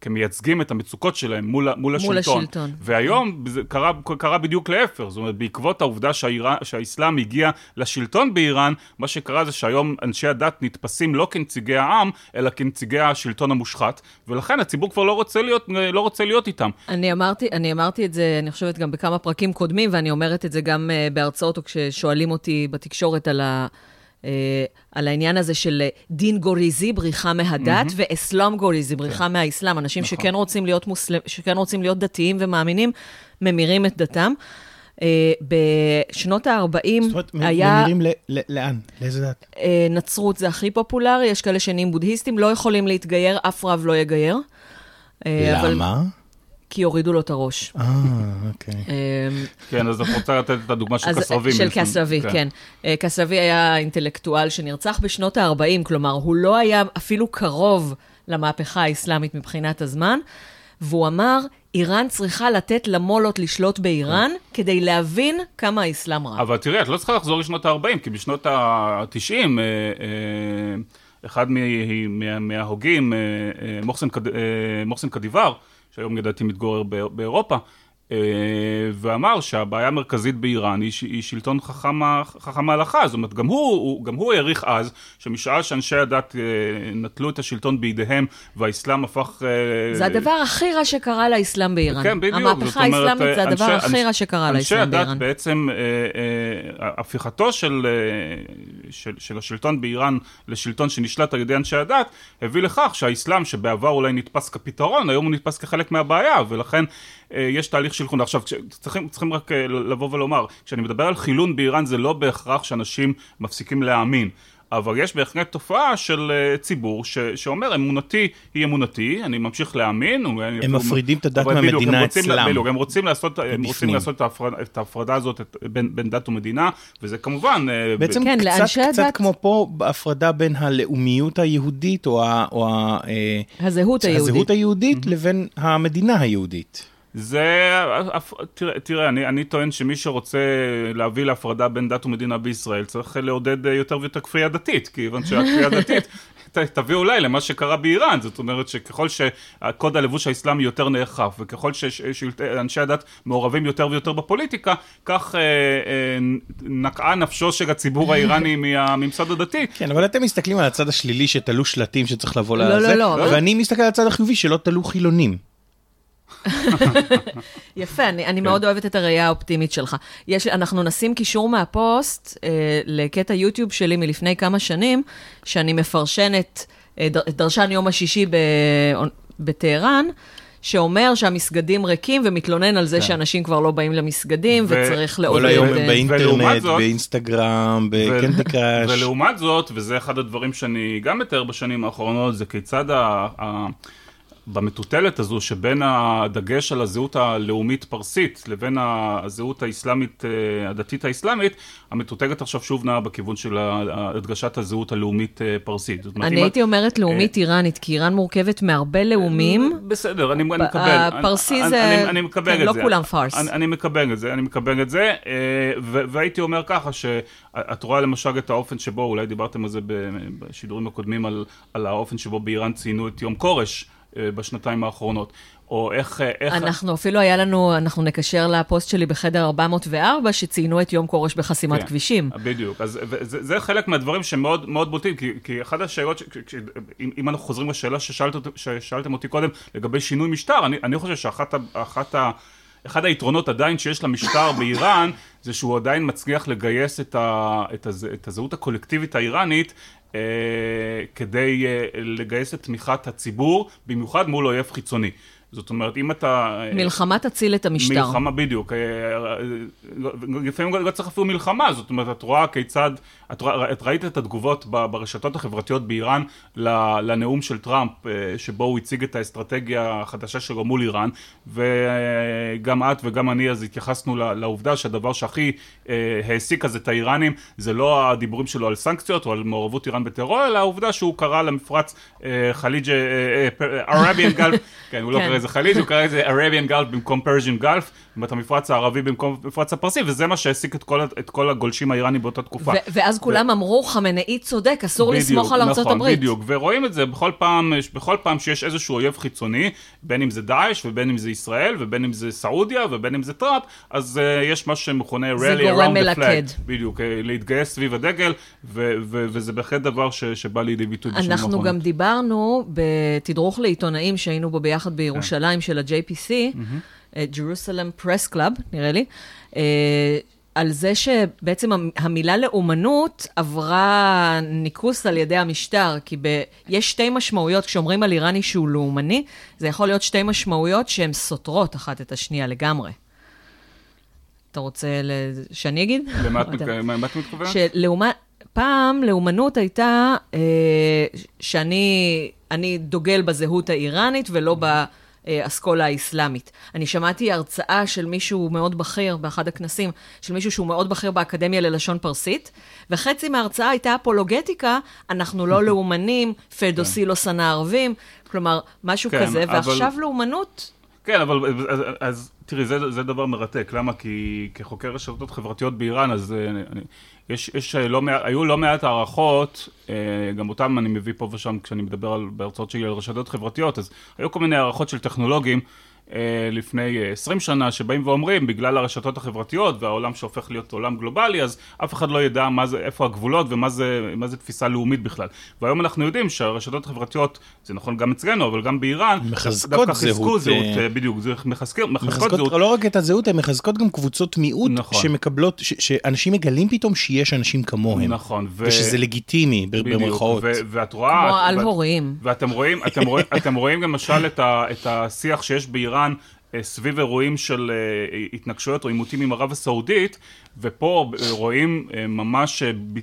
כמייצגים את המצוקות שלהם מול, מול השלטון. מול השלטון. והיום זה קרה, קרה בדיוק להפך, זאת אומרת, בעקבות העובדה שהאיראן, שהאסלאם הגיע לשלטון באיראן, מה שקרה זה שהיום אנשי הדת נתפסים לא כנציגי העם, אלא כנציגי השלטון המושחת, ולכן הציבור כבר לא רוצה להיות, לא רוצה להיות איתם. אני אמרתי, אני אמרתי את זה, אני חושבת, גם בכמה פרקים קודמים, ואני אומרת את זה גם uh, בהרצאות או כששואלים אותי בתקשורת על ה... אה, על העניין הזה של דין גוריזי, בריחה מהדת, mm-hmm. ואסלאם גוריזי, בריחה כן. מהאסלאם. אנשים נכון. שכן, רוצים להיות מוסלם, שכן רוצים להיות דתיים ומאמינים, ממירים את דתם. אה, בשנות ה-40 זאת אומרת, היה... ממירים ל- ל- לאן? לאיזה דת? אה, נצרות זה הכי פופולרי, יש כאלה שנהיים בודהיסטים, לא יכולים להתגייר, אף רב לא יגייר. למה? כי הורידו לו את הראש. אה, אוקיי. אמ, כן, אז את רוצה לתת את הדוגמה של קסרבי. של קסרבי, כן. קסרבי כן. אה, היה אינטלקטואל שנרצח בשנות ה-40, כלומר, הוא לא היה אפילו קרוב למהפכה האסלאמית מבחינת הזמן, והוא אמר, איראן צריכה לתת למולות לשלוט באיראן כן. כדי להבין כמה האסלאם רע. אבל תראי, את לא צריכה לחזור לשנות ה-40, כי בשנות ה-90, אה, אה, אחד מההוגים, מוחסן קדיבר, שהיום לדעתי מתגורר באירופה, ואמר שהבעיה המרכזית באיראן היא, היא שלטון חכם, חכם ההלכה, זאת אומרת גם הוא, גם הוא העריך אז שמשעה שאנשי הדת אה, נטלו את השלטון בידיהם והאסלאם הפך... אה, זה הדבר הכי רע שקרה לאסלאם באיראן. כן, בדיוק. המהפכה האסלאמית זה הדבר אנשי, הכי רע שקרה לאסלאם באיראן. אנשי הדת בעצם, הפיכתו של, של, של השלטון באיראן לשלטון שנשלט על ידי אנשי הדת, הביא לכך שהאסלאם שבעבר אולי נתפס כפתרון, היום הוא נתפס כחלק מהבעיה, ולכן יש תהליך של חילון. עכשיו, צריכים, צריכים רק אה, לבוא ולומר, כשאני מדבר על חילון באיראן זה לא בהכרח שאנשים מפסיקים להאמין. אבל יש בהחלט תופעה של uh, ציבור ש, שאומר אמונתי היא אמונתי, אני ממשיך להאמין. הם אני, מפרידים את הדת מהמדינה אצלם. בדיוק, הם רוצים לעשות, הם רוצים לעשות את, ההפרד, את ההפרדה הזאת את, בין, בין דת ומדינה, וזה כמובן... אה, בעצם כן, קצת, קצת הדת... כמו פה בהפרדה בין הלאומיות היהודית או, ה, או ה, הזהות היהודית, הזהות היהודית mm-hmm. לבין המדינה היהודית. זה, תראה, תראה אני, אני טוען שמי שרוצה להביא להפרדה בין דת ומדינה בישראל צריך לעודד יותר ויותר כפייה דתית, כיוון שהכפייה דתית תביא אולי למה שקרה באיראן, זאת אומרת שככל שקוד הלבוש האסלאמי יותר נאכף וככל שאנשי הדת מעורבים יותר ויותר בפוליטיקה, כך אה, אה, נקעה נפשו של הציבור האיראני מהממסד הדתי. כן, אבל אתם מסתכלים על הצד השלילי שתלו שלטים שצריך לבוא לא, לזה, לא, לא, ואני מסתכל על הצד החיובי שלא תלו חילונים. יפה, אני, אני מאוד אוהבת את הראייה האופטימית שלך. יש, אנחנו נשים קישור מהפוסט אה, לקטע יוטיוב שלי מלפני כמה שנים, שאני מפרשנת אה, דר, דרשן יום השישי ב, בטהרן. שאומר שהמסגדים ריקים ומתלונן על זה כן. שאנשים כבר לא באים למסגדים ו... וצריך לעודד... כל היום הם באינטרנט, זאת, באינסטגרם, בקנדי קראש. ולעומת זאת, וזה אחד הדברים שאני גם מתאר בשנים האחרונות, זה כיצד ה... ה... במטוטלת הזו שבין הדגש על הזהות הלאומית פרסית לבין הזהות האסלאמית, אה, הדתית האסלאמית, המטוטלת עכשיו שוב נעה בכיוון של הדגשת הזהות הלאומית אה, פרסית. אני הייתי אומרת לאומית אה, איראנית, כי איראן מורכבת מהרבה לאומים. בסדר, אני מקבל. הפרסי זה, כן, לא כולם פארס. אני מקבל את זה, אני מקבל את זה, והייתי אומר ככה, שאת רואה למשל את האופן שבו, אולי דיברתם על זה בשידורים הקודמים, על האופן שבו באיראן ציינו את יום כורש. אה, בשנתיים האחרונות. או איך, אה, איך... אנחנו אפילו היה לנו, אנחנו נקשר לפוסט שלי בחדר 404, שציינו את יום כורש בחסימת כן, כבישים. בדיוק, אז זה, זה חלק מהדברים שמאוד מאוד בוטים, כי, כי אחת השאלות, ש, אם, אם אנחנו חוזרים לשאלה ששאלת, ששאלתם אותי קודם לגבי שינוי משטר, אני, אני חושב שאחת אחת ה... אחד היתרונות עדיין שיש למשטר באיראן, זה שהוא עדיין מצליח לגייס את, ה, את, הז, את הזהות הקולקטיבית האיראנית אה, כדי אה, לגייס את תמיכת הציבור, במיוחד מול אויב חיצוני. זאת אומרת, אם אתה... מלחמה תציל את המשטר. מלחמה, בדיוק. אה, אה, לפעמים לא צריך אפילו מלחמה, זאת אומרת, את רואה כיצד, את, את ראית את התגובות ברשתות החברתיות באיראן לנאום של טראמפ, אה, שבו הוא הציג את האסטרטגיה החדשה שלו מול איראן, וגם את וגם אני אז התייחסנו לעובדה שהדבר שהכי העסיק אז את האיראנים, זה לא הדיבורים שלו על סנקציות או על מעורבות איראן בטרור, אלא העובדה שהוא קרא למפרץ חליג' ערביאן גלף, כן, הוא לא כן. קרא לזה חליג', הוא קרא לזה ערביאן גלף במקום פרז'ין גלף, אומרת המפרץ הערבי במקום המפרץ הפרסי, וזה מה שהעסיק את כל, את כל הגולשים האיראנים באותה תקופה. ואז כולם ו... אמרו, חמנאי צודק, אסור בדיוק, לסמוך על ארצות נכון, הברית. בדיוק, ורואים את זה בכל פעם, בכל פעם שיש איזשהו אויב חיצוני, בין אם זה דאעש, ובין אם זה ישראל, ובין אם זה סעודיה, ובין אם זה טראמפ, אז uh, יש מה שמכונה rally around the flag. בדיוק, uh, להתגייס סביב הדגל, ו- ו- וזה בהחלט דבר ש- שבא לידי ביטוי בשנים האחרונות. אנחנו גם דיברנו בתדרוך לעיתונאים שהיינו בו ביחד בירושלים כן. של ה-JPC, mm-hmm. Jerusalem Press Club, נראה לי. Uh, על זה שבעצם המילה לאומנות עברה ניקוס על ידי המשטר, כי ב... יש שתי משמעויות, כשאומרים על איראני שהוא לאומני, זה יכול להיות שתי משמעויות שהן סותרות אחת את השנייה לגמרי. אתה רוצה. שאני אגיד? למה את מתכוונת? שלעומת... פעם לאומנות הייתה אה, שאני דוגל בזהות האיראנית ולא ב... האסכולה האסלאמית. אני שמעתי הרצאה של מישהו מאוד בכיר באחד הכנסים, של מישהו שהוא מאוד בכיר באקדמיה ללשון פרסית, וחצי מההרצאה הייתה אפולוגטיקה, אנחנו לא לאומנים, פדוסי לא שנא ערבים, כלומר, משהו כן, כזה, ועכשיו אבל... לאומנות... כן, אבל אז, אז תראי, זה, זה דבר מרתק. למה? כי כחוקר רשתות חברתיות באיראן, אז אה, אני, יש, יש אה, לא מעט, היו לא מעט הערכות, אה, גם אותם אני מביא פה ושם כשאני מדבר על, בהרצאות שלי על רשתות חברתיות, אז היו כל מיני הערכות של טכנולוגים. אה, לפני 20 אה, שנה, שבאים ואומרים, בגלל הרשתות החברתיות והעולם שהופך להיות עולם גלובלי, אז אף אחד לא ידע מה זה, איפה הגבולות ומה זה, זה תפיסה לאומית בכלל. והיום אנחנו יודעים שהרשתות החברתיות, זה נכון גם אצלנו, אבל גם באיראן, מחזקות זהות. זהות, אה, בדיוק, זה מחזקות, מחזקות זהות. לא רק את הזהות, הן מחזקות גם קבוצות מיעוט, נכון. שמקבלות, ש, שאנשים מגלים פתאום שיש אנשים כמוהם. נכון. ו... ושזה לגיטימי, במרכאות. ואת רואה... כמו על הורים. ואתם רואים, אתם רואים, אתם רואים למשל את, ה, את השיח שיש באיראן, איראן אה, סביב אירועים של אה, התנגשויות או עימותים עם ערב הסעודית ופה רואים אה, ממש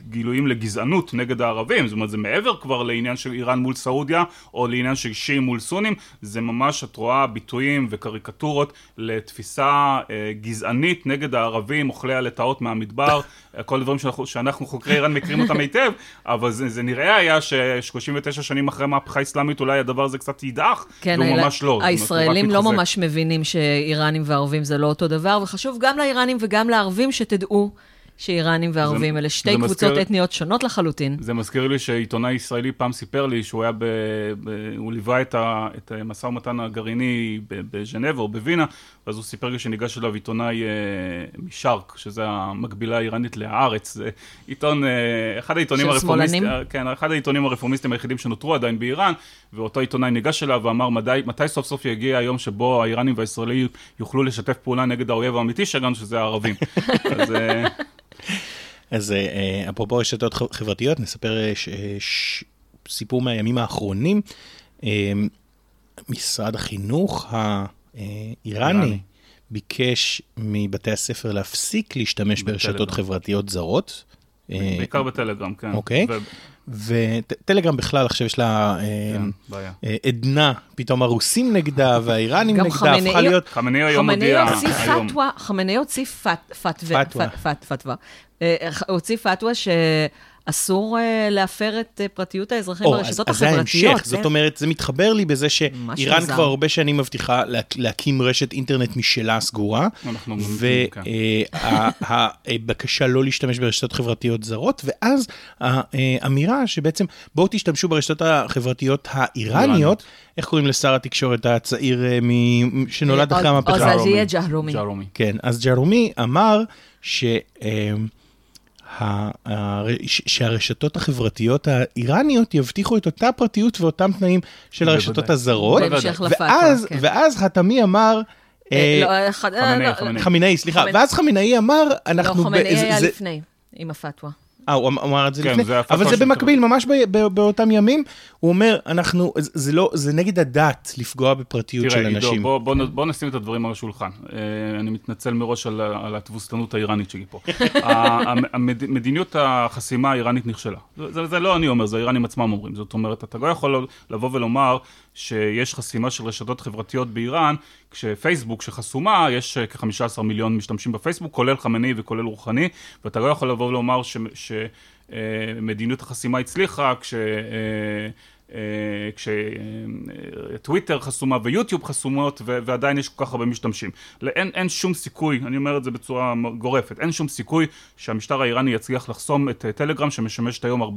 גילויים לגזענות נגד הערבים, זאת אומרת זה מעבר כבר לעניין של איראן מול סעודיה או לעניין של שיעים מול סונים, זה ממש את רואה ביטויים וקריקטורות לתפיסה גזענית נגד הערבים, אוכלי הלטאות מהמדבר, כל הדברים שאנחנו, שאנחנו חוקרי איראן מכירים אותם היטב, אבל זה, זה נראה היה ש-39 שנים אחרי מהפכה אסלאמית אולי הדבר הזה קצת יידח, כן, והוא ממש לא. הישראלים לא ממש מבינים שאיראנים וערבים זה לא אותו דבר, וחשוב גם לאיראנים וגם לערבים שתדעו שאיראנים וערבים זה, אלה שתי קבוצות מזכיר, אתניות שונות לחלוטין. זה מזכיר לי שעיתונאי ישראלי פעם סיפר לי שהוא היה ב... ב הוא ליווה את המשא ומתן הגרעיני בז'נבה או בווינה, ואז הוא סיפר לי שניגש אליו עיתונאי אה, משארק, שזה המקבילה האיראנית להארץ, זה עיתון, אה, אחד העיתונים הרפורמיסטים, אה, כן, אחד העיתונים הרפורמיסטים היחידים שנותרו עדיין באיראן, ואותו עיתונאי ניגש אליו ואמר מתי, מתי סוף סוף יגיע היום שבו האיראנים והישראלים יוכלו לשתף פעולה נגד האויב האמיתי שלנו, שזה הערבים. אז... אה, אז אה, אפרופו רשתות חברתיות, נספר אה, סיפור מהימים האחרונים. אה, משרד החינוך האיראני ביקש מבתי הספר להפסיק להשתמש ברשתות חברתיות זרות. בעיקר בטלגרם, כן. אוקיי. וטלגרם בכלל עכשיו יש לה כן, עדנה, פתאום הרוסים נגדה והאיראנים נגדה, הפכה להיות... חמנאי היום הודיע היום. חמנאי הוציא פתווה, אה, הוציא פתווה שאסור אה, להפר את אה, פרטיות האזרחים ברשתות החברתיות. אז זה ההמשך, זאת אומרת, זה מתחבר לי בזה שאיראן כבר הרבה שנים מבטיחה להקים רשת אינטרנט משלה סגורה, והבקשה כן. לא להשתמש ברשתות חברתיות זרות, ואז האמירה שבעצם בואו תשתמשו ברשתות החברתיות האיראניות, איך קוראים לשר התקשורת הצעיר שנולד אחרי המהפכה? אז זה יהיה ג'הרומי. כן, אז ג'הרומי אמר ש... שהרשתות החברתיות האיראניות יבטיחו את אותה פרטיות ואותם תנאים של הרשתות הזרות. ואז, כן. ואז חתמי אמר, אה, לא, חמינאי, סליחה, ואז חמינאי אמר, אנחנו... לא, חמינאי היה לפני, עם הפתווה. אה, הוא אמ- אמר את זה כן, לפני, זה אבל זה במקביל, ממש ב- ב- באותם ימים, הוא אומר, אנחנו, זה- זה לא, זה נגד הדת לפגוע בפרטיות של תראה, עידו, אנשים. בוא, בוא, בוא נשים את הדברים על השולחן. אה, אני מתנצל מראש על, על התבוסתנות האיראנית שלי פה. מדיניות החסימה האיראנית נכשלה. זה, זה, זה לא אני אומר, זה האיראנים עצמם אומרים. זאת אומרת, אתה לא יכול לבוא ולומר שיש חסימה של רשתות חברתיות באיראן, כשפייסבוק שחסומה, יש אה, כ-15 מיליון משתמשים בפייסבוק, כולל חמני וכולל רוחני, ואתה לא יכול לבוא ולומר ש... ש אה, החסימה הצליחה כש... אה, אה, כשטוויטר חסומה ויוטיוב חסומות ו- ועדיין יש כל כך הרבה משתמשים. אין, אין שום סיכוי, אני אומר את זה בצורה גורפת, אין שום סיכוי שהמשטר האיראני יצליח לחסום את אה, טלגרם שמשמשת היום 40-45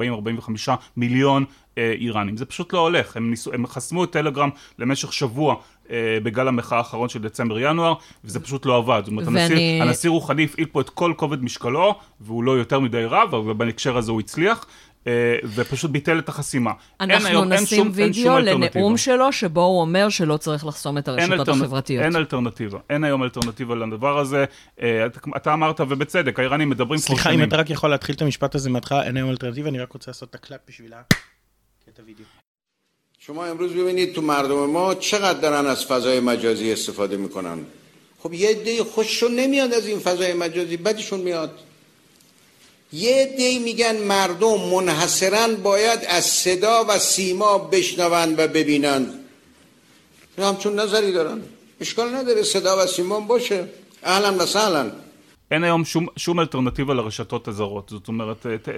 מיליון אה, איראנים. זה פשוט לא הולך, הם, ניסו, הם חסמו את טלגרם למשך שבוע. אה, בגל המחאה האחרון של דצמבר-ינואר, וזה פשוט לא עבד. זאת אומרת, ואני- הנשיא, הנשיא רוחני הפעיל פה את כל כובד משקלו, והוא לא יותר מדי רב, אבל בהקשר הזה הוא הצליח. אה, ופשוט ביטל את החסימה. אין אנחנו היום- אין נשים שום- אין שום וידאו אלטרנטיבה. לנאום שלו, שבו הוא אומר שלא צריך לחסום את אין הרשתות אלטרנ- החברתיות. אין אלטרנטיבה, אין היום אלטרנטיבה לדבר הזה. אה, אתה- אתה אמרת, ובצדק, האיראנים מדברים כבר סליחה, אם שנים. אתה רק יכול להתחיל את המשפט הזה מההתחלה, אין היום אלטרנטיבה, אני רק רוצה לעשות את הקלאפ בשביל ה... קטע וידאו. شما امروز ببینید تو مردم ما چقدر دارن از فضای مجازی استفاده میکنن خب یه عده خوششون نمیاد از این فضای مجازی بدشون میاد یه عده میگن مردم منحصرا باید از صدا و سیما بشنوند و ببینند اینا همچون نظری دارن اشکال نداره صدا و سیما هم باشه اهلا و سهلا אין היום שום, שום אלטרנטיבה לרשתות הזרות. זאת אומרת, אה, ת- אה,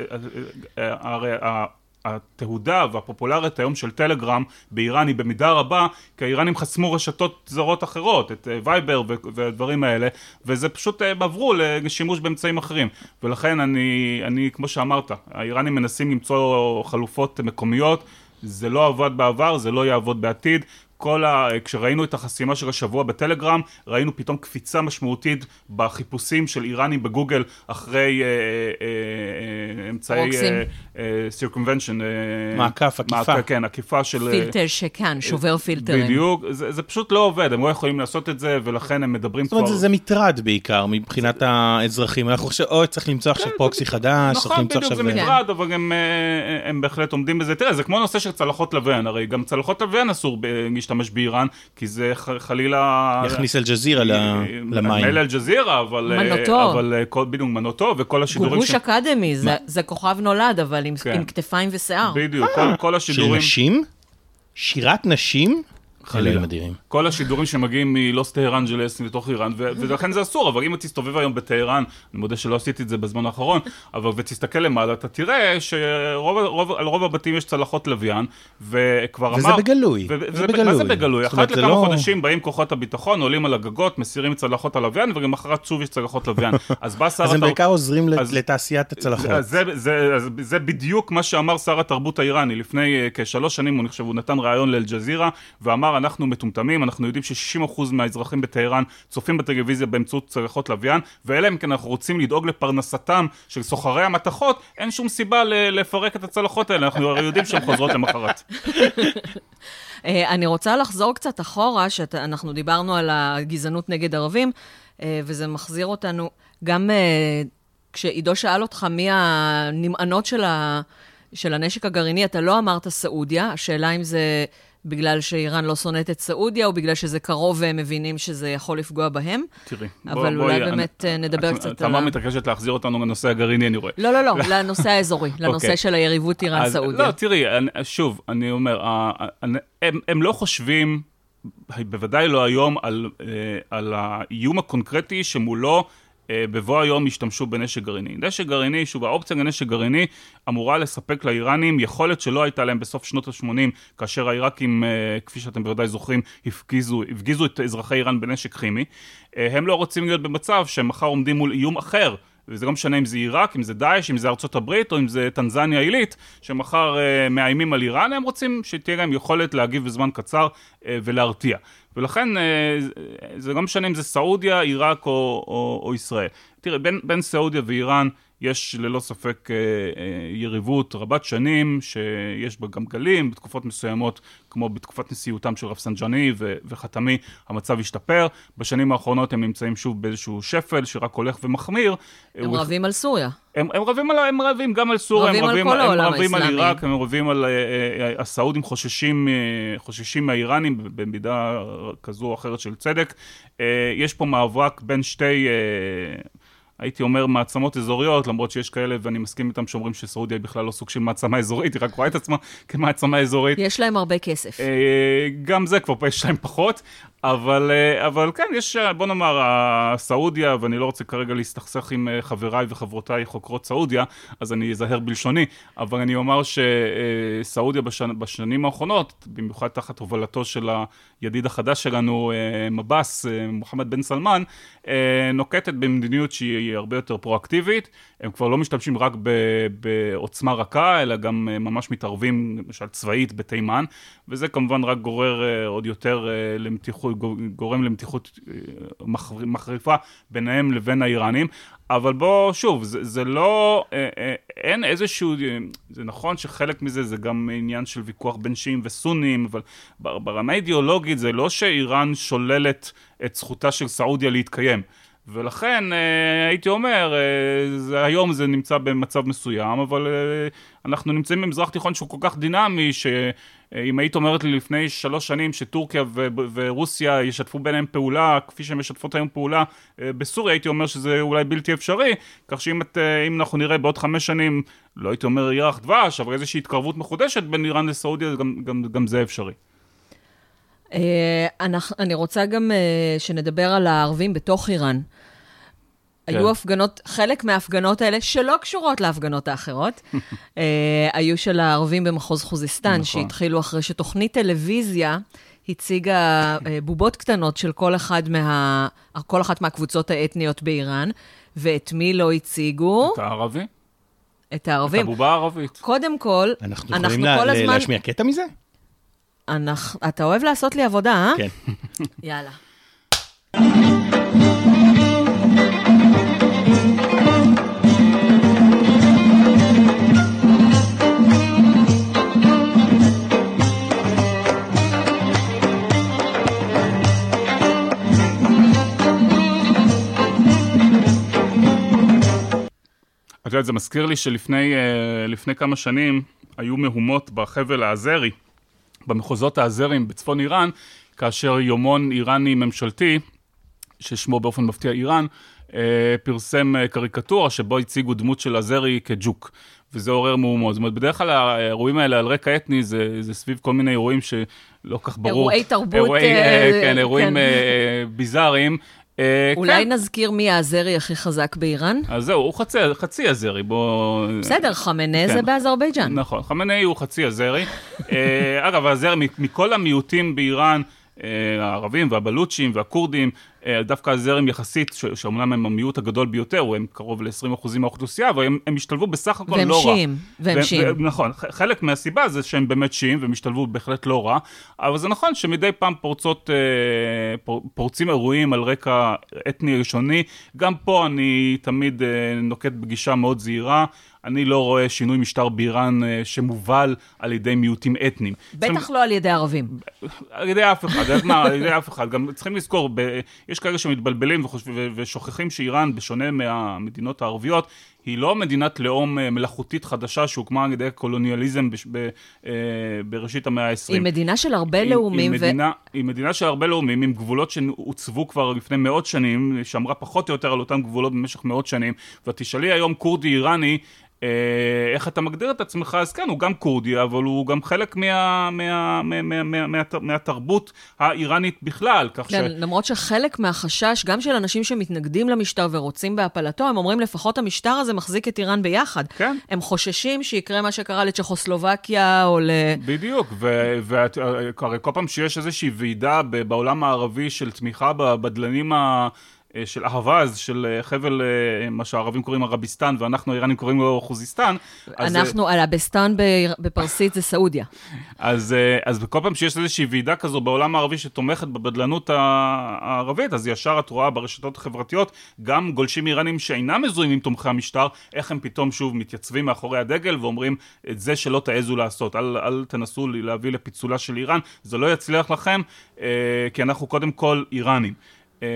אה, הרי ה- התהודה והפופולרית היום של טלגרם באיראן היא במידה רבה, כי האיראנים חסמו רשתות זרות אחרות, את אה, וייבר והדברים האלה, וזה פשוט אה, הם עברו לשימוש באמצעים אחרים. ולכן אני, אני, כמו שאמרת, האיראנים מנסים למצוא חלופות מקומיות, זה לא עבד בעבר, זה לא יעבוד בעתיד. כל ה... כשראינו את החסימה של השבוע בטלגרם, ראינו פתאום קפיצה משמעותית בחיפושים של איראנים בגוגל אחרי אה, אה, אה, אמצעי... פרוקסים. circumvention. מעקף, עקיפה. כן, עקיפה של... אה, فیلترشکن, שובר פילטרים. בדיוק, זה, זה פשוט לא עובד, הם לא יכולים לעשות את זה, ולכן הם מדברים זאת כבר... אומרת, זה, זה מטרד בעיקר מבחינת האזרחים. אנחנו חושבים, אוי, צריך למצוא עכשיו פרוקסי חדש, צריך נכון, למצוא בדיוק, עכשיו... זה מטרד, אבל הם, אה, הם בהחלט עומדים בזה. תראה, זה כמו נושא של צלחות לוויין, הרי גם צלחות לוויין אסור ב- להשתמש באיראן, כי זה חלילה... יכניס אל-ג'זירה אה, למים. מילא אל-ג'זירה, אבל... אה, מנוטו. אבל אה, כל- בדיוק, מנוטו, וכל השידורים... גולגוש אקדמי, זה- זה כוכב נולד, אבל עם- כן. כתפיים ושיער. בדיוק, כל- כל של השידורים... נשים? שירת נשים? חלילה. אדירים. כל השידורים שמגיעים מלוס טהרנג'לס לתוך איראן, ולכן זה אסור, אבל אם תסתובב היום בטהרן, אני מודה שלא עשיתי את זה בזמן האחרון, אבל ותסתכל למעלה, אתה תראה שרוב רוב, הבתים יש צלחות לוויין, וכבר וזה אמר... בגלוי, ו- זה וזה- בגלוי. מה זה בגלוי? אחת לכמה לא- חודשים באים כוחות הביטחון, עולים על הגגות, מסירים צלחות הלוויין, ולמחרת שוב יש צלחות לוויין. אז בא שר אז הם בעיקר עוזרים לתעשיית הצלחות. זה, זה, זה, זה בדיוק מה שאמר שר התרבות האיראני. לפני uh, כשלוש שנים, אני חושב, הוא נתן ראיון לאל-ג'זירה, ואמר, אנחנו מטומטמים, אנחנו יודעים ש-60% מהאזרחים בטהרן צופים בטלוויזיה באמצעות צלחות לוויין, ואלא אם כן אנחנו רוצים לדאוג לפרנסתם של סוחרי המתכות, אין שום סיבה ל- לפרק את הצלחות האלה, אנחנו הרי יודעים שהן חוזרות למחרת. אה, אני רוצה לחזור קצת אחורה, שאנחנו דיברנו על הגזענות נגד ערבים, אה, וזה מחזיר אותנו, גם אה, כשעידו שאל אותך מי הנמענות של, ה, של הנשק הגרעיני, אתה לא אמרת סעודיה, השאלה אם זה בגלל שאיראן לא שונאת את סעודיה, או בגלל שזה קרוב והם מבינים שזה יכול לפגוע בהם. תראי, אבל אולי באמת, אה, נדבר קצת על תמר מתעקשת להחזיר אותנו לנושא הגרעיני, אני רואה. לא, לא, לא, לנושא האזורי, לנושא אוקיי. של היריבות איראן-סעודיה. לא, תראי, אני, שוב, אני אומר, הם, הם לא חושבים, בוודאי לא היום, על, אה, על האיום הקונקרטי שמולו בבוא היום ישתמשו בנשק גרעיני. נשק גרעיני, שוב, האופציה לנשק גרעיני אמורה לספק לאיראנים יכולת שלא הייתה להם בסוף שנות ה-80, כאשר העיראקים, אה, כפי שאתם בוודאי זוכרים, הפגיזו, הפגיזו את אזרחי איראן בנשק כימי. אה, הם לא רוצים להיות במצב שהם מחר עומדים מול איום אחר. וזה לא משנה אם זה עיראק, אם זה דאעש, אם זה ארצות הברית או אם זה טנזניה עילית, שמחר אה, מאיימים על איראן, הם רוצים שתהיה להם יכולת להגיב בזמן קצר אה, ולהרתיע. ולכן אה, זה לא משנה אם זה סעודיה, עיראק או, או, או ישראל. תראה, בין, בין סעודיה ואיראן יש ללא ספק אה, אה, יריבות רבת שנים, שיש בה גם גלים, בתקופות מסוימות, כמו בתקופת נשיאותם של רפסנג'אני ו- וחתמי, המצב השתפר. בשנים האחרונות הם נמצאים שוב באיזשהו שפל שרק הולך ומחמיר. הם הוא- רבים על סוריה. הם, הם, רבים על, הם רבים גם על סוריה, רבים הם על רבים, כל הם רבים על. עיראק, הם רבים על... אה, הסעודים חוששים, חוששים מהאיראנים במידה כזו או אחרת של צדק. יש פה מאבק בין שתי... הייתי אומר מעצמות אזוריות, למרות שיש כאלה, ואני מסכים איתם, שאומרים שסעודיה היא בכלל לא סוג של מעצמה אזורית, היא רק רואה את עצמה כמעצמה אזורית. יש להם הרבה כסף. אה, גם זה כבר יש להם פחות, אבל, אה, אבל כן, יש, אה, בוא נאמר, הסעודיה, ואני לא רוצה כרגע להסתכסך עם אה, חבריי וחברותיי חוקרות סעודיה, אז אני אזהר בלשוני, אבל אני אומר שסעודיה בשנ, בשנים האחרונות, במיוחד תחת הובלתו של הידיד החדש שלנו, מבאס, מוחמד בן סלמן, נוקטת במדיניות שהיא הרבה יותר פרואקטיבית, הם כבר לא משתמשים רק ב- בעוצמה רכה, אלא גם ממש מתערבים, למשל צבאית בתימן, וזה כמובן רק גורר עוד יותר למתיחות, גורם למתיחות אה, מחר- מחריפה ביניהם לבין האיראנים. אבל בוא, שוב, זה, זה לא, אה, אה, אין איזשהו, זה נכון שחלק מזה זה גם עניין של ויכוח בין שיעים וסונים, אבל בר- ברמה האידיאולוגית זה לא שאיראן שוללת את זכותה של סעודיה להתקיים. ולכן הייתי אומר, זה, היום זה נמצא במצב מסוים, אבל אנחנו נמצאים במזרח תיכון שהוא כל כך דינמי, שאם היית אומרת לי לפני שלוש שנים שטורקיה ו- ורוסיה ישתפו ביניהם פעולה, כפי שהן משתפות היום פעולה אה, בסוריה, הייתי אומר שזה אולי בלתי אפשרי, כך שאם את, אה, אם אנחנו נראה בעוד חמש שנים, לא הייתי אומר ירח דבש, אבל איזושהי התקרבות מחודשת בין איראן לסעודיה, גם, גם, גם זה אפשרי. אה, אני רוצה גם אה, שנדבר על הערבים בתוך איראן. היו הפגנות, חלק מההפגנות האלה, שלא קשורות להפגנות האחרות, אה, היו של הערבים במחוז חוזיסטן, נכון. שהתחילו אחרי שתוכנית טלוויזיה הציגה אה, בובות קטנות של כל, אחד מה, כל אחת מהקבוצות האתניות באיראן, ואת מי לא הציגו? אתה ערבי? את הערבים. בובה ערבית. קודם כל, אנחנו יכולים לה- כל ל- הזמן... להשמיע קטע מזה? אנחנו, אתה אוהב לעשות לי עבודה, אה? כן. יאללה. את יודעת, זה מזכיר לי שלפני אה, לפני כמה שנים היו מהומות בחבל האזרי, במחוזות האזריים בצפון איראן, כאשר יומון איראני ממשלתי, ששמו באופן מפתיע איראן, אה, פרסם אה, קריקטורה שבו הציגו דמות של אזרי כג'וק. וזה עורר מהומות. זאת אומרת, בדרך כלל האירועים האלה על רקע אתני זה, זה סביב כל מיני אירועים שלא כך ברור. אירועי תרבות, אירועי, אה, כן, אירועים כן. אה, ביזאריים. אה, אולי כן. נזכיר מי האזרי הכי חזק באיראן? אז זהו, הוא חצי, חצי אזרי, בוא... בסדר, חמנה זה כן. באזרבייג'אן. נכון, חמינאי הוא חצי אזרי. אה, אגב, הזר, מ- מכל המיעוטים באיראן, הערבים והבלוצ'ים והכורדים, אה, דווקא הזרם יחסית, שאומנם הם המיעוט הגדול ביותר, הם קרוב ל-20% מהאוכלוסייה, אבל הם, הם השתלבו בסך הכל והם לא רע. שיעים, והם ו- שיעים. ו- נכון, ח- חלק מהסיבה זה שהם באמת שיעים והם השתלבו בהחלט לא רע, אבל זה נכון שמדי פעם פורצות, אה, פור, פורצים אירועים על רקע אתני ראשוני, גם פה אני תמיד אה, נוקט בגישה מאוד זהירה. אני לא רואה שינוי משטר באיראן אה, שמובל על ידי מיעוטים אתניים. בטח לא על ידי ערבים. על ידי אף אחד, אז מה, על ידי אף אחד. גם צריכים לזכור, יש כאלה שמתבלבלים ושוכחים שאיראן, בשונה מהמדינות הערביות, היא לא מדינת לאום אה, מלאכותית חדשה שהוקמה על ידי קולוניאליזם בש, ב, אה, בראשית המאה ה-20. היא מדינה של הרבה היא- לאומים, היא, ו... מדינה, היא מדינה של הרבה לאומים, עם גבולות שהוצבו כבר לפני מאות שנים, שאמרה פחות או יותר על אותם גבולות במשך מאות שנים, ואת תשאלי היום כורדי איראני, אה, איך אתה מגדיר את עצמך, אז כן, הוא גם כורדי, אבל הוא גם חלק מה, מה, מה, מה, מה, מה, מהתרבות האיראנית בכלל, כך ש... כן, למרות שחלק מהחשש, גם של אנשים שמתנגדים למשטר ורוצים בהפלתו, הם אומרים לפחות המשטר הזה מחזיק את איראן ביחד. כן. הם חוששים שיקרה מה שקרה לצ'כוסלובקיה או ל... בדיוק, והרי כל פעם שיש איזושהי ועידה בעולם הערבי של תמיכה בבדלנים ה... אה, של אהבז, של אה, חבל, אה, מה שהערבים קוראים ערביסטן, ואנחנו האיראנים קוראים לו חוזיסטן. אז, אנחנו, על הבסטן ב- בפרסית זה סעודיה. אז, אז בכל פעם שיש איזושהי ועידה כזו בעולם הערבי שתומכת בבדלנות הערבית, אז ישר את רואה ברשתות החברתיות גם גולשים איראנים שאינם מזוהים עם תומכי המשטר, איך הם פתאום שוב מתייצבים מאחורי הדגל ואומרים את זה שלא תעזו לעשות, אל, אל תנסו להביא לפיצולה של איראן, זה לא יצליח לכם, כי אנחנו קודם כל איראנים. אה,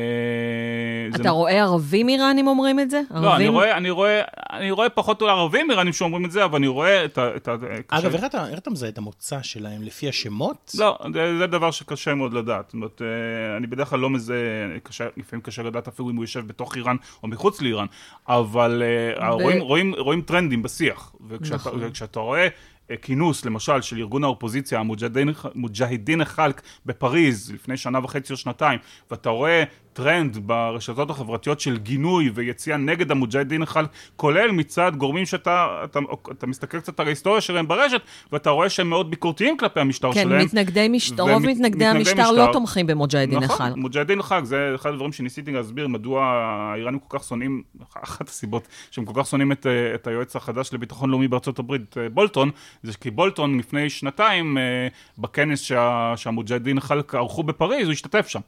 זה אתה רואה ערבים איראנים אומרים את זה? לא, אני? רואה, אני רואה, אני רואה פחות ערבים איראנים שאומרים את זה, אבל אני רואה את ה... את ה אגב, איך אתה, איך אתה מזהה את המוצא שלהם? לפי השמות? לא, זה, זה דבר שקשה מאוד לדעת. זאת אומרת, אה, אני בדרך כלל לא מזהה, קשה, לפעמים קשה לדעת אפילו אם הוא יושב בתוך איראן או מחוץ לאיראן, אבל אה, רואים, רואים, רואים טרנדים בשיח. וכשאתה, נכון. וכשאתה רואה... אה, כינוס, למשל, של ארגון האופוזיציה, המוג'הדין- מוג'הדין ח'לק בפריז, לפני שנה וחצי או שנתיים, ואתה רואה טרנד ברשתות החברתיות של גינוי ויציאה נגד המוג'הדין ח'לק, כולל מצד גורמים שאתה אתה, אתה מסתכל קצת על ההיסטוריה שלהם ברשת, ואתה רואה שהם מאוד ביקורתיים כלפי המשטר כן, שלהם. מתנגדי משטר, רוב מתנגדי מתנגדי המשטר לא. תומכים במוג'הדין נכון, ח'לק. מוג'הדין ח'לק, זה אחד הדברים שניסיתי להסביר מדוע האיראנים כל כך שונאים, אחת הסיבות שהם כל כך שונאים את, את היועץ החדש לביטחון לאומי בארצות הברית, אה, בולטון, זה כי בולטון לפני שנתיים, אה, בכנס שה, שהמוג'הדין ח'לק ערכו בפריז, הוא השתתף שם.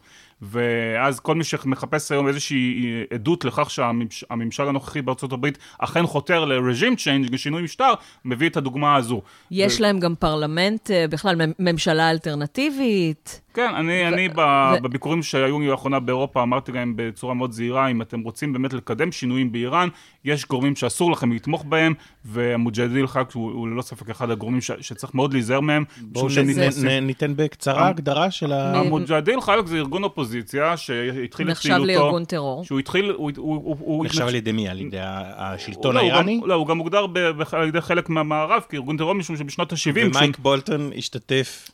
ואז כל מי שמחפש היום איזושהי עדות לכך שהממשל הנוכחי בארצות הברית אכן חותר ל regime change, לשינוי משטר, מביא את הדוגמה הזו. יש ו- להם גם פרלמנט, אה, בכלל ממשלה אלטרנטיבית. כן, אני, אני ב, ו- בביקורים שהיו לי לאחרונה באירופה אמרתי להם בצורה מאוד זהירה, אם אתם רוצים באמת לקדם שינויים באיראן, יש גורמים שאסור לכם לתמוך בהם, והמוג'הדין חק הוא, הוא ללא ספק אחד הגורמים ש, שצריך מאוד להיזהר מהם. בואו נ- ניתן בקצרה המ- הגדרה של ה... המוג'הדין חלק זה ארגון אופוזיציה שהתחיל את נחשב פעילותו, לארגון טרור. שהוא התחיל, הוא, הוא, הוא, הוא נחשב על ידי מי? על ידי השלטון לא, האיראני? לא, הוא גם ב, על ידי חלק מהמערב כארגון טרור, משום שבשנות ה-70, ומייק בולטון השתתף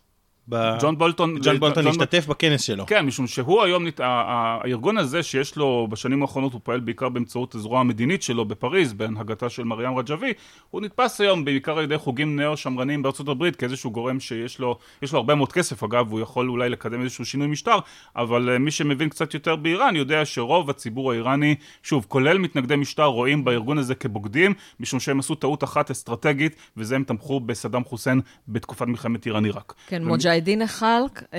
ב... ג'ון בולטון, ג'ון בולטון השתתף בכנס שלו. כן, משום שהוא היום, הארגון הזה שיש לו, בשנים האחרונות הוא פועל בעיקר באמצעות הזרוע המדינית שלו בפריז, בהנהגתה של מרים רג'בי, הוא נתפס היום בעיקר על ידי חוגים נאו-שמרניים בארצות הברית, כאיזשהו גורם שיש לו, יש לו הרבה מאוד כסף אגב, הוא יכול אולי לקדם איזשהו שינוי משטר, אבל אה, מי שמבין קצת יותר באיראן יודע שרוב הציבור האיראני, שוב, כולל מתנגדי משטר, רואים בארגון הזה כבוגדים, משום שהם עשו טעות אחת אסטרטגית, וזה הם תמכו בסדאם חוסיין בתקופת מלחמת איראן-עיראק. כן, ומ- מוג'הדין חלק, אה,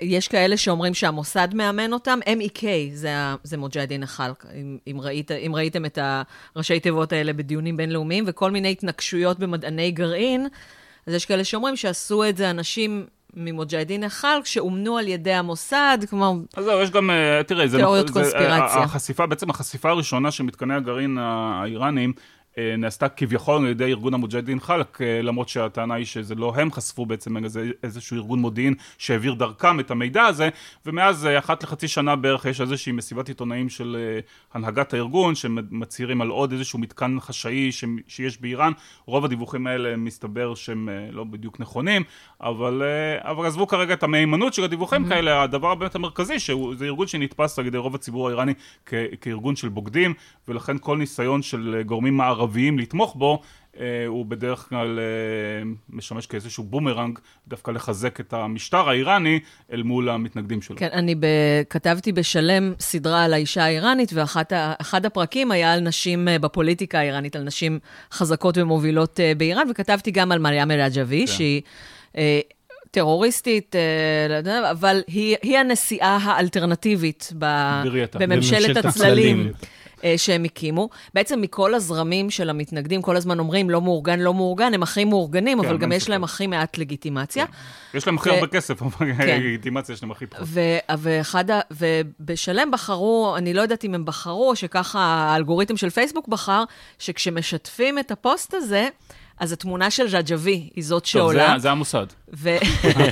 יש כאלה שאומרים שהמוסד מאמן אותם, MEK זה, זה מוג'הדין חלק, אם, אם, ראית, אם ראיתם את הראשי תיבות האלה בדיונים בינלאומיים, וכל מיני התנגשויות במדעני גרעין, אז יש כאלה שאומרים שעשו את זה אנשים ממוג'הדין חלק, שאומנו על ידי המוסד, כלומר, אז זהו, יש גם, אה, תראה, זה... תיאוריות זה- קונספירציה. החשיפה, בעצם החשיפה הראשונה של מתקני הגרעין האיראניים, אה, נעשתה כביכול על ידי ארגון המוג'הדין חלק, אה, למרות שהטענה היא שזה לא הם חשפו בעצם איזשהו ארגון מודיעין שהעביר דרכם את המידע הזה, ומאז אה, אחת לחצי שנה בערך יש איזושהי מסיבת עיתונאים של אה, הנהגת הארגון, שמצהירים על עוד איזשהו מתקן חשאי ש- שיש באיראן. רוב הדיווחים האלה מסתבר שהם לא בדיוק נכונים, אבל, אבל עזבו כרגע את המהימנות של הדיווחים Mm-hmm. כאלה, הדבר באמת המרכזי, שזה ארגון שנתפס על ידי רוב הציבור האיראני כ- כארגון של בוגדים, ולכן כל ניסיון של גורמים מערביים לתמוך בו, אה, הוא בדרך כלל אה, משמש כאיזשהו בומרנג, דווקא לחזק את המשטר האיראני אל מול המתנגדים שלו. כן, אני ב... כתבתי בשלם סדרה על האישה האיראנית, ואחד הפרקים היה על נשים אה, בפוליטיקה האיראנית, על נשים חזקות ומובילות באיראן, וכתבתי גם על מרים אל-עג'בי, כן. שהיא... טרוריסטית, לא אבל היא, היא הנשיאה האלטרנטיבית ב. בממשלת בממשלת הצללים. הצללים. אה, שהם הקימו. בעצם מכל הזרמים של המתנגדים, כל הזמן אומרים לא מאורגן, לא מאורגן, הם הכי מאורגנים, כן, אבל גם יש. להם הכי מעט לגיטימציה. יש להם הכי הרבה כסף, אבל כן. לגיטימציה יש להם הכי פחות. ואחד ה... ובשלם בחרו, אני לא יודעת אם הם בחרו, שככה האלגוריתם של פייסבוק בחר, שכשמשתפים את הפוסט הזה, אז התמונה של ז'ג'בי היא זאת טוב, שעולה. זה, זה המוסד. ו...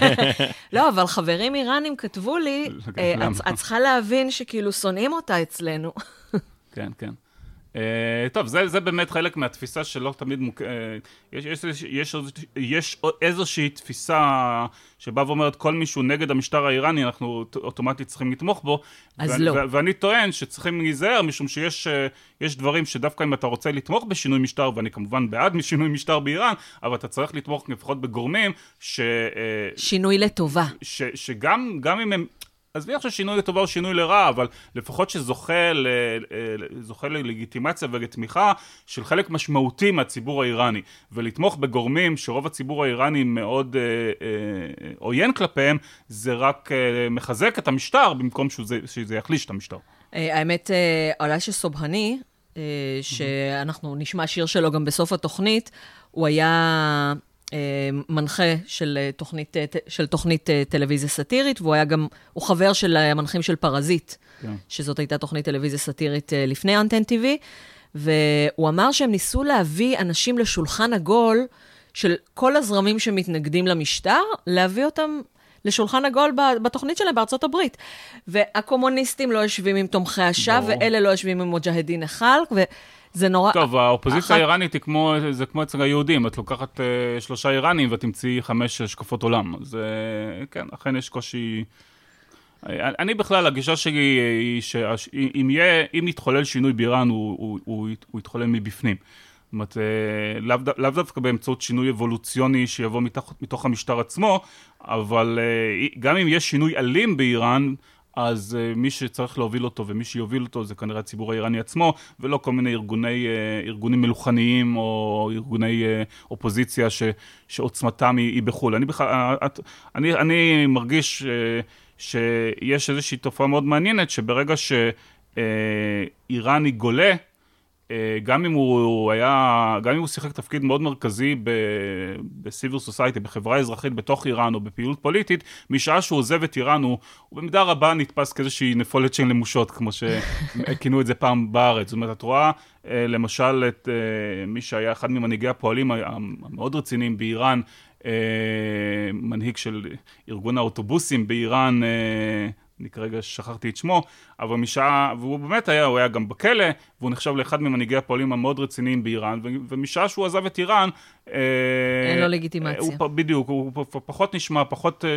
לא, אבל חברים איראנים כתבו לי, כן, אה, את צריכה להבין שכאילו שונאים אותה אצלנו. כן, כן. Uh, טוב, זה, זה באמת חלק מהתפיסה שלא תמיד מוק... Uh, יש, יש, יש, יש, יש איזושהי תפיסה שבאה ואומרת כל מי שהוא נגד המשטר האיראני, אנחנו אוטומטית צריכים לתמוך בו. אז ואני, לא. ו- ואני טוען שצריכים להיזהר, משום שיש uh, דברים שדווקא אם אתה רוצה לתמוך בשינוי משטר, ואני כמובן בעד משינוי משטר באיראן, אבל אתה צריך לתמוך לפחות בגורמים ש... Uh, שינוי לטובה. ש, שגם גם אם הם... עזבי עכשיו שינוי לטובה או שינוי לרע, אבל לפחות שזוכה ל, זוכה ללגיטימציה ולתמיכה של חלק משמעותי מהציבור האיראני, ולתמוך בגורמים שרוב הציבור האיראני מאוד אה, אה, עוין כלפיהם, זה רק אה, מחזק את המשטר במקום שזה, שזה יחליש את המשטר. אה, האמת, אה, עולה שסובהני, אה, שאנחנו נשמע שיר שלו גם בסוף התוכנית, הוא היה מנחה של תוכנית, של תוכנית טלוויזיה סאטירית, והוא היה גם, הוא חבר של המנחים של פרזיט, כן. שזאת הייתה תוכנית טלוויזיה סאטירית לפני אנטן TV, והוא אמר שהם ניסו להביא אנשים לשולחן עגול של כל הזרמים שמתנגדים למשטר, להביא אותם לשולחן עגול בתוכנית שלהם בארצות הברית. והקומוניסטים לא יושבים עם תומכי השווא, ואלה לא יושבים עם מוג'הדין החלק, וזה נורא... טוב, האופוזיציה אחת... האיראנית היא כמו, זה כמו אצל היהודים, את לוקחת uh, שלושה איראנים ותמצאי חמש השקפות עולם. זה, כן, אכן יש קושי... אני בכלל, הגישה שלי היא שאם יהיה, אם יתחולל שינוי באיראן, הוא, הוא, הוא, הוא יתחולל מבפנים. זאת אומרת, אה, לאו לא דווקא באמצעות שינוי אבולוציוני שיבוא מתוך, מתוך המשטר עצמו, אבל אה, גם אם יש שינוי אלים באיראן, אז uh, מי שצריך להוביל אותו ומי שיוביל אותו זה כנראה הציבור האיראני עצמו, ולא כל מיני ארגוני, uh, ארגונים מלוכניים או ארגוני uh, אופוזיציה ש, שעוצמתם היא, היא בחו"ל. אני, uh, אני, אני מרגיש uh, שיש איזושהי תופעה מאוד מעניינת, שברגע שאיראני גולה, אה, גם אם הוא היה, גם אם הוא שיחק תפקיד מאוד מרכזי בסיביל סוסייטי, בחברה אזרחית בתוך איראן או בפעילות פוליטית, משעה שהוא עוזב את איראן הוא, הוא במידה רבה נתפס כאיזושהי נפולת של נמושות, כמו שכינו את זה פעם בארץ. זאת אומרת, את רואה אה, למשל את אה, מי שהיה אחד ממנהיגי הפועלים המאוד רציניים באיראן, מנהיג של ארגון האוטובוסים באיראן, אני כרגע שכחתי את שמו, אבל משעה, והוא באמת היה, הוא היה גם בכלא, והוא נחשב לאחד ממנהיגי הפועלים המאוד רציניים באיראן, ומשעה שהוא עזב את איראן... אה, אין לו לגיטימציה. הוא, בדיוק, הוא פחות נשמע, פחות, אה,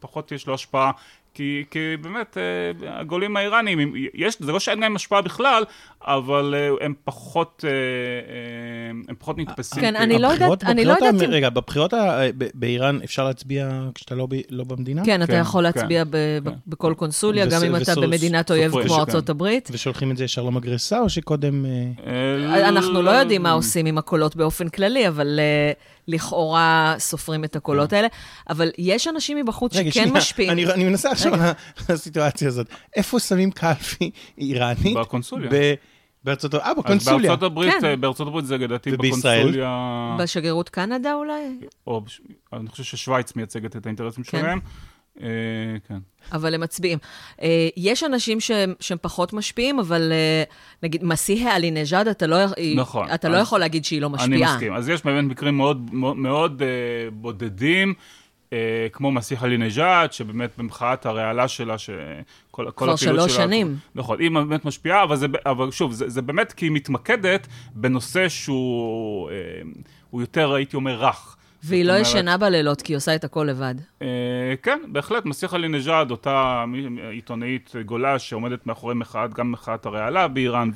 פחות יש לו השפעה, כי, כי באמת, אה, הגולים האיראנים, יש, זה לא שאין להם השפעה בכלל, אבל הם פחות, הם פחות נתפסים. כן, אני לא יודעת, אני לא יודעת... רגע, בבחירות באיראן אפשר להצביע כשאתה לא, לא במדינה? כן, אתה כן, יכול להצביע כן. בכל קונסוליה, גם אם אתה במדינת אויב כמו ארצות הברית. ושולחים את זה ישר למגרסה, או שקודם... אה, אנחנו לא יודעים מה עושים עם הקולות באופן כללי, אבל אה, לכאורה סופרים את הקולות כן. האלה. אבל יש אנשים מבחוץ שכן משפיעים. אני מנסה עכשיו על הסיטואציה הזאת. איפה שמים קלפי איראנית? בקונסוליה. בארצות הברית, אה, בקונסוליה. בארצות הברית, כן. בארצות הברית זה לדעתי בקונסוליה... בשגרירות קנדה אולי? או, אני חושב ששווייץ מייצגת את האינטרסים כן. שלהם. אה, כן. אבל הם מצביעים. אה, יש אנשים שהם, שהם פחות משפיעים, אבל אה, נגיד, מסיהה עלי-נג'אד, אתה, לא, נכון, אתה לא יכול להגיד שהיא לא משפיעה. אני מסכים. אז יש באמת מקרים מאוד, מאוד, בודדים. Uh, כמו מסיח עלי-נג'אד, שבאמת במחאת הרעלה שלה, שכל הפעילות שלה... כבר שלוש שנים. נכון, היא באמת משפיעה, אבל, זה, אבל שוב, זה, זה באמת כי היא מתמקדת בנושא שהוא uh, יותר, הייתי אומר, רך. והיא לא ישנה בלילות, כי היא עושה את הכל לבד. אה, כן, בהחלט. מסיח עלי-נג'אד, אותה עיתונאית גולה שעומדת מאחורי מחאת, גם מחאת הרעלה באיראן,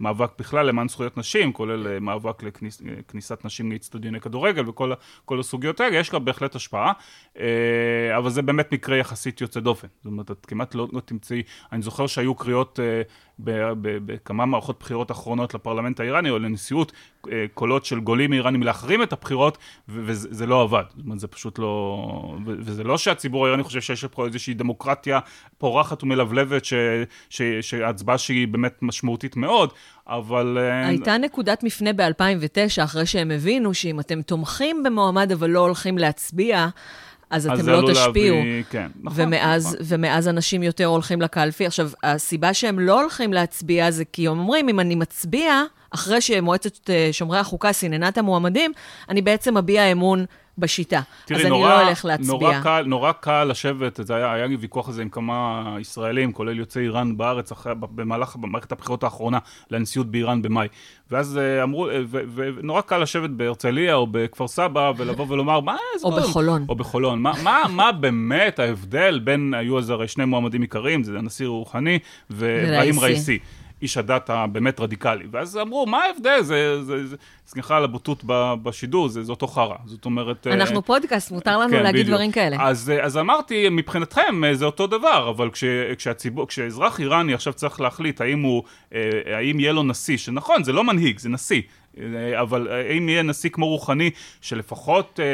ומאבק בכלל למען זכויות נשים, כולל אה, מאבק לכניסת נשים לאצטדיוני כדורגל וכל הסוגיות האלה, יש לה בהחלט השפעה, אה, אבל זה באמת מקרה יחסית יוצא דופן. זאת אומרת, את כמעט לא, לא תמצאי, אני זוכר שהיו קריאות בכמה מערכות בחירות אחרונות לפרלמנט האיראני או לנשיאות, קולות של גולים איראנים להחרים את הבחירות, וזה לא עבד. זאת אומרת, זה פשוט לא... וזה לא שהציבור האיראני חושב שיש פה איזושהי דמוקרטיה פורחת ומלבלבת, שההצבעה שהיא באמת משמעותית מאוד, אבל... אה, הייתה נקודת מפנה ב-2009, אחרי שהם הבינו שאם אתם תומכים במועמד אבל לא הולכים להצביע, אז אתם לא תשפיעו. להביא, כן, נכון. ומאז, נכון. ומאז אנשים יותר הולכים לקלפי. עכשיו, הסיבה שהם לא הולכים להצביע זה כי הם אומרים, אם אני מצביע, אחרי שמועצת אה, שומרי החוקה סיננה את המועמדים, אני בעצם מביע אמון בשיטה. תראי, אז נורא, אני לא אלך להצביע. נורא קל, נורא קל לשבת, זה היה, היה לי ויכוח הזה עם כמה ישראלים, כולל יוצאי איראן בארץ, אחרי, במהלך, במערכת הבחירות האחרונה לנשיאות באיראן במאי. ואז אה, אמרו, אה, ונורא קל לשבת בהרצליה או בכפר סבא ולבוא ולומר, מה זה... או בחולון. או בחולון. מה, מה, מה באמת ההבדל בין, היו אז הרי שני מועמדים עיקריים, זה הנשיא רוחני ואברהים ראיסי. איש הדת הבאמת רדיקלי. ואז אמרו, מה ההבדל? זה, זה, זה, סליחה על הבוטות בשידור, זה, זה אותו חרא. זאת אומרת... אה, אנחנו פודקאסט, מותר לנו כן, להגיד בדיוק. דברים כאלה. אז, אז אמרתי, מבחינתכם אה, זה אותו דבר, אבל כש, כשהציבור, כשאזרח איראני עכשיו צריך להחליט האם הוא, אה, האם יהיה לו נשיא, שנכון, זה לא מנהיג, זה נשיא. אה, אבל האם יהיה נשיא כמו רוחני, שלפחות אה,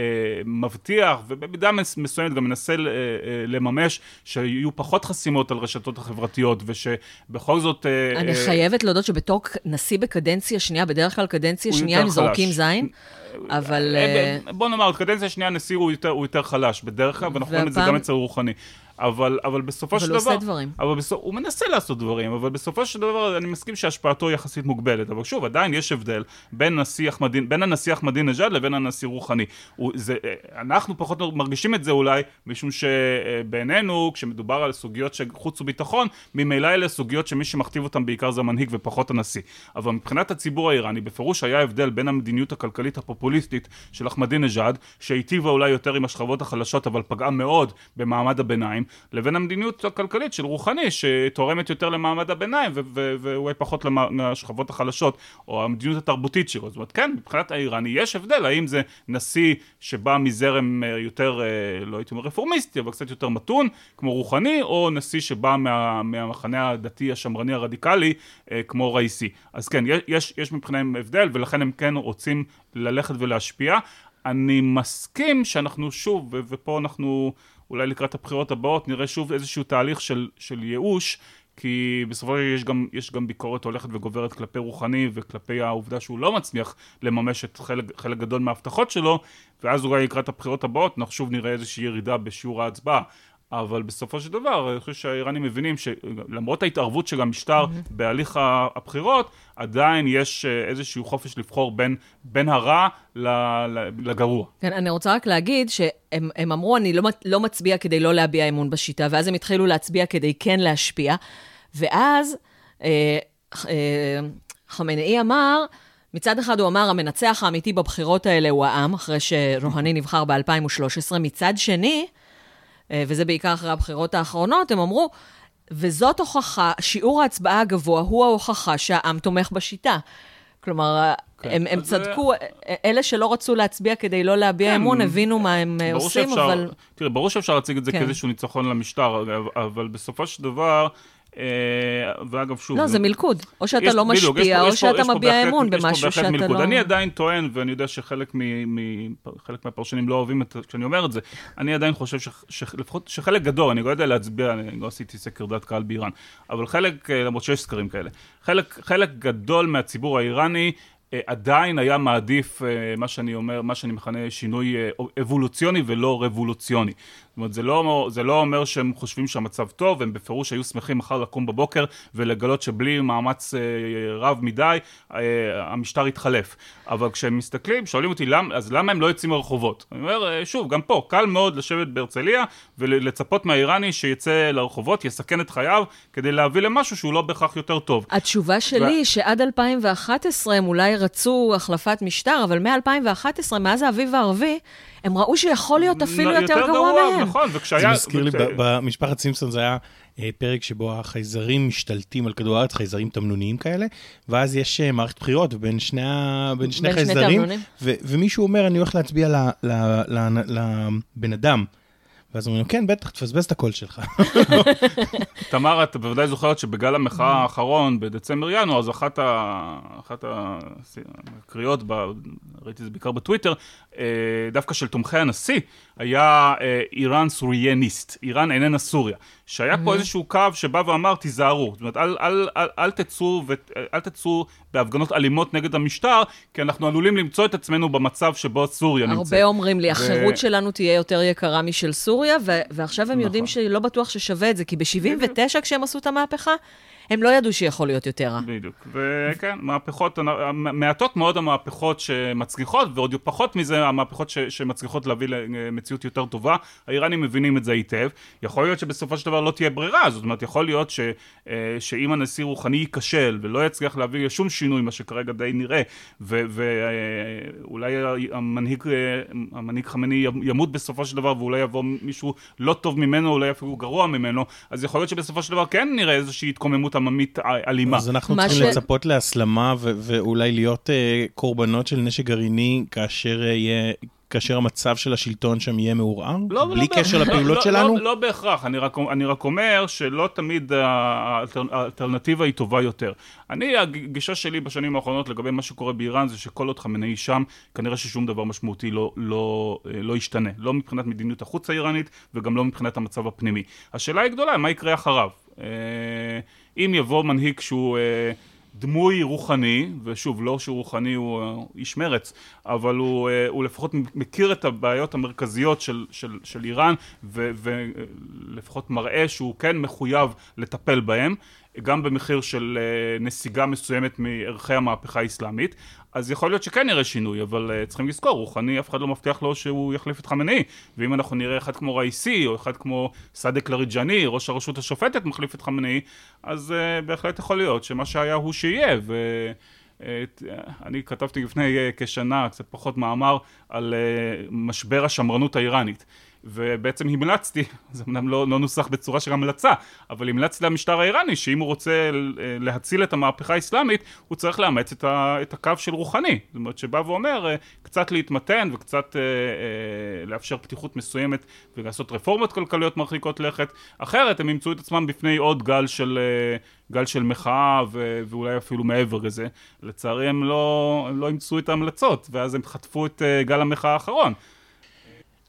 אה, מבטיח, ובמידה מס- מסוימת גם מנסה אה, אה, לממש, שיהיו פחות חסימות על רשתות החברתיות, ושבכל זאת... אה, אני אה, חייבת להודות שבתור נשיא בקדנציה שנייה, בדרך כלל קדנציה שנייה הם זורקים. זין, אבל... אה, אה, בוא נאמר, קדנציה שנייה הנשיא הוא יותר, הוא יותר חלש בדרך כלל, ואנחנו רואים את זה גם אצל רוחני. אבל, אבל בסופו אבל של הוא דבר... עושה דברים. אבל בסופ... הוא מנסה לעשות דברים, אבל בסופו של דבר אני מסכים שהשפעתו יחסית מוגבלת. אבל שוב, עדיין יש הבדל בין, אחמדין, בין הנשיא אחמדינג'אד לבין הנשיא רוחני. הוא, זה, אנחנו פחות מרגישים את זה אולי, משום שבעינינו, כשמדובר על סוגיות של חוץ וביטחון, ממילא אלה סוגיות שמי שמכתיב אותן בעיקר זה המנהיג ופחות הנשיא. אבל מבחינת הציבור האיראני, בפירוש היה הבדל בין המדיניות הכלכלית הפופוליסטית של אחמדינג'אד, שהיטיבה אולי יותר עם השכבות החלשות, אבל פגעה מאוד במעמד הביניים, לבין המדיניות הכלכלית של רוחני, שתורמת יותר למעמד הביניים, ואולי פחות לשכבות החלשות, או המדיניות התרבותית שלו. זאת אומרת, כן, מבחינת האיראני יש הבדל, האם זה נשיא שבא מזרם אה, יותר, אה, לא הייתי אומר רפורמיסטי, אבל קצת יותר מתון, כמו רוחני, או נשיא שבא מה, מהמחנה הדתי השמרני הרדיקלי, אה, כמו ראיסי. אז כן, יש, יש, מבחינם הבדל, ולכן הם כן רוצים ללכת ולהשפיע. אני מסכים שאנחנו שוב, ופה אנחנו אולי לקראת הבחירות הבאות נראה שוב איזשהו תהליך של, של ייאוש, כי בסופו של דבר יש גם, יש גם ביקורת הולכת וגוברת כלפי רוחני וכלפי העובדה שהוא לא מצליח לממש את חלק, חלק גדול מההבטחות שלו, ואז אולי לקראת הבחירות הבאות אנחנו שוב נראה איזושהי ירידה בשיעור ההצבעה. אבל בסופו של דבר, אני חושב שהאיראנים מבינים שלמרות ההתערבות של המשטר בהליך ה- הבחירות, עדיין יש אה, איזשהו חופש לבחור בין, בין הרע לגרוע. כן, אני רוצה רק להגיד שהם הם אמרו, אני לא, לא מצביע כדי לא להביע אמון בשיטה, ואז הם התחילו להצביע כדי כן להשפיע, ואז אה, אה, חמינאי אמר, מצד אחד הוא אמר, המנצח האמיתי בבחירות האלה הוא העם, אחרי שרוהני נבחר ב-2013, מצד שני, וזה בעיקר אחרי הבחירות האחרונות, הם אמרו, וזאת הוכחה, שיעור ההצבעה הגבוה הוא ההוכחה שהעם תומך בשיטה. כלומר, כן, הם, הם אז זה- צדקו, אלה שלא רצו להצביע כדי לא להביע כן, אמון, הבינו מה הם אה, עושים, שאפשר- אבל... תראה, ברור שאפשר להציג את זה כן. כאיזשהו ניצחון למשטר, אבל בסופו של דבר, אה, ואגב, שוב... לא, זה מילכוד. או שאתה יש- לא בדיוק, משפיע, פה- או פה- שאתה מביע בהחלט- אמון במשהו שאתה מלכוד. לא... אני עדיין טוען, ואני יודע שחלק מ, מ, חלק מהפרשנים לא אוהבים את, כשאני אומר את זה, אני עדיין חושב ש, שלפחות, שחלק גדול, אני לא יודע להצביע, אני לא עשיתי סקר דעת קהל באיראן, אבל חלק, אה, למרות שיש סקרים כאלה, חלק, חלק גדול מהציבור האיראני, אה, עדיין היה מעדיף אה, מה שאני אומר, מה שאני מכנה שינוי אה, אבולוציוני ולא רבולוציוני. זאת אומרת, זה לא, זה לא אומר שהם חושבים שהמצב טוב, הם בפירוש היו שמחים מחר לקום בבוקר ולגלות שבלי מאמץ אה, רב מדי, אה, המשטר יתחלף. אבל כשהם מסתכלים, שואלים אותי, למ, אז למה הם לא יוצאים לרחובות? אני אומר, אה, שוב, גם פה, קל מאוד לשבת בהרצליה ולצפות מהאיראני שיצא לרחובות, יסכן את חייו, כדי להביא למשהו שהוא לא בהכרח יותר טוב. התשובה שלי היא שעד 2011 הם אולי רצו החלפת משטר, אבל מ-2011, מאז האביב הערבי, הם ראו שיכול להיות אפילו נ- יותר גרוע מהם. נכון, זה וכשהיה... מזכיר לי, במשפחת סימפסון זה היה אה, פרק שבו החייזרים משתלטים על כדור הארץ, חייזרים תמנוניים כאלה, ואז יש אה, מערכת בחירות בין שני, בין שני בין שני חייזרים. ו- ומישהו אומר, אני הולך להצביע לבן אדם. ואז אומרים לו, כן, בטח, תפספס את הקול שלך. תמר, את בוודאי זוכרת שבגל המחאה האחרון, בדצמבר-ינואר, אז אחת, ה... אחת הקריאות, ב... ראיתי את זה בעיקר בטוויטר, אה, דווקא של תומכי הנשיא, היה אה, איראן סורייניסט, איראן איננה סוריה. שהיה פה איזשהו קו שבא ואמר, תיזהרו. זאת אומרת, אל, אל, אל, אל, תצאו, ו... אל תצאו בהפגנות אלימות נגד המשטר, כי אנחנו עלולים למצוא את עצמנו במצב שבו סוריה נמצאת. הרבה אומרים לי, ו- החירות שלנו תהיה יותר יקרה משל סוריה, ו- ועכשיו הם יודעים נכון. שלא בטוח ששווה את זה, כי ב-79 כשהם עשו את המהפכה, הם לא ידעו שיכול להיות יותר רע. בדיוק, וכן, מהפכות, מעטות מאוד המהפכות שמצליחות, ועוד פחות מזה המהפכות ש, שמצליחות להביא למציאות יותר טובה. האיראנים מבינים את זה היטב. יכול להיות שבסופו של דבר לא תהיה ברירה, זאת אומרת, יכול להיות ש, אה, שאם הנשיא רוחני ייכשל ולא יצליח להביא לשום שינוי, מה שכרגע די נראה, ואולי המנהיג, אה, המנהיג חמני ימות בסופו של דבר, ואולי יבוא מישהו לא טוב ממנו, אולי אפילו גרוע ממנו, אז יכול להיות שבסופו של דבר כן נראה איזושהי התקוממות מדיניות עממית אלימה. אז אנחנו צריכים ש- לצפות להסלמה ו- ואולי להיות אה, קורבנות של נשק גרעיני כאשר אה, יהיה... כאשר המצב של השלטון שם יהיה מעורער? לא, בלי לא, קשר לא, לפעולות לא, שלנו? לא, לא בהכרח, אני רק, אני רק אומר שלא תמיד האלטר, האלטרנטיבה היא טובה יותר. אני, הגישה שלי בשנים האחרונות לגבי מה שקורה באיראן זה שכל עוד חמינאי שם, כנראה ששום דבר משמעותי לא, לא, לא ישתנה. לא מבחינת מדיניות החוץ האיראנית וגם לא מבחינת המצב הפנימי. השאלה היא גדולה, מה יקרה אחריו? אה, אם יבוא מנהיג שהוא... אה, דמוי רוחני, ושוב, לא שהוא רוחני, הוא אה, איש מרץ, אבל הוא, הוא לפחות מכיר את הבעיות המרכזיות של, של, של איראן, ולפחות מראה שהוא כן מחויב לטפל בהם, גם במחיר של אה, נסיגה מסוימת מערכי המהפכה האסלאמית. אז יכול להיות שכן נראה שינוי, אבל uh, צריכים לזכור, רוחני, אף אחד לא מבטיח לו שהוא יחליף את חמינאי. ואם אנחנו נראה אחד כמו ראיסי, או אחד כמו סאדק לריג'אני, ראש הרשות השופטת מחליף את חמינאי, אז uh, בהחלט יכול להיות שמה שהיה הוא שיהיה. ו... את, אני כתבתי לפני כשנה, קצת פחות מאמר, על משבר השמרנות האיראנית. ובעצם המלצתי, זה אמנם לא, לא נוסח בצורה של המלצה, אבל המלצתי למשטר האיראני שאם הוא רוצה להציל את המהפכה האסלאמית, הוא צריך לאמץ את, ה, את הקו של רוחני. זאת אומרת, שבא ואומר, אה, קצת להתמתן וקצת אה, אה, לאפשר פתיחות מסוימת ולעשות רפורמות כלכליות מרחיקות לכת, אחרת הם ימצאו את עצמם בפני עוד גל של, אה, גל של מחאה ו, ואולי אפילו מעבר לזה. לצערי הם לא, הם לא אימצו את ההמלצות, ואז הם חטפו את אה, גל המחאה האחרון.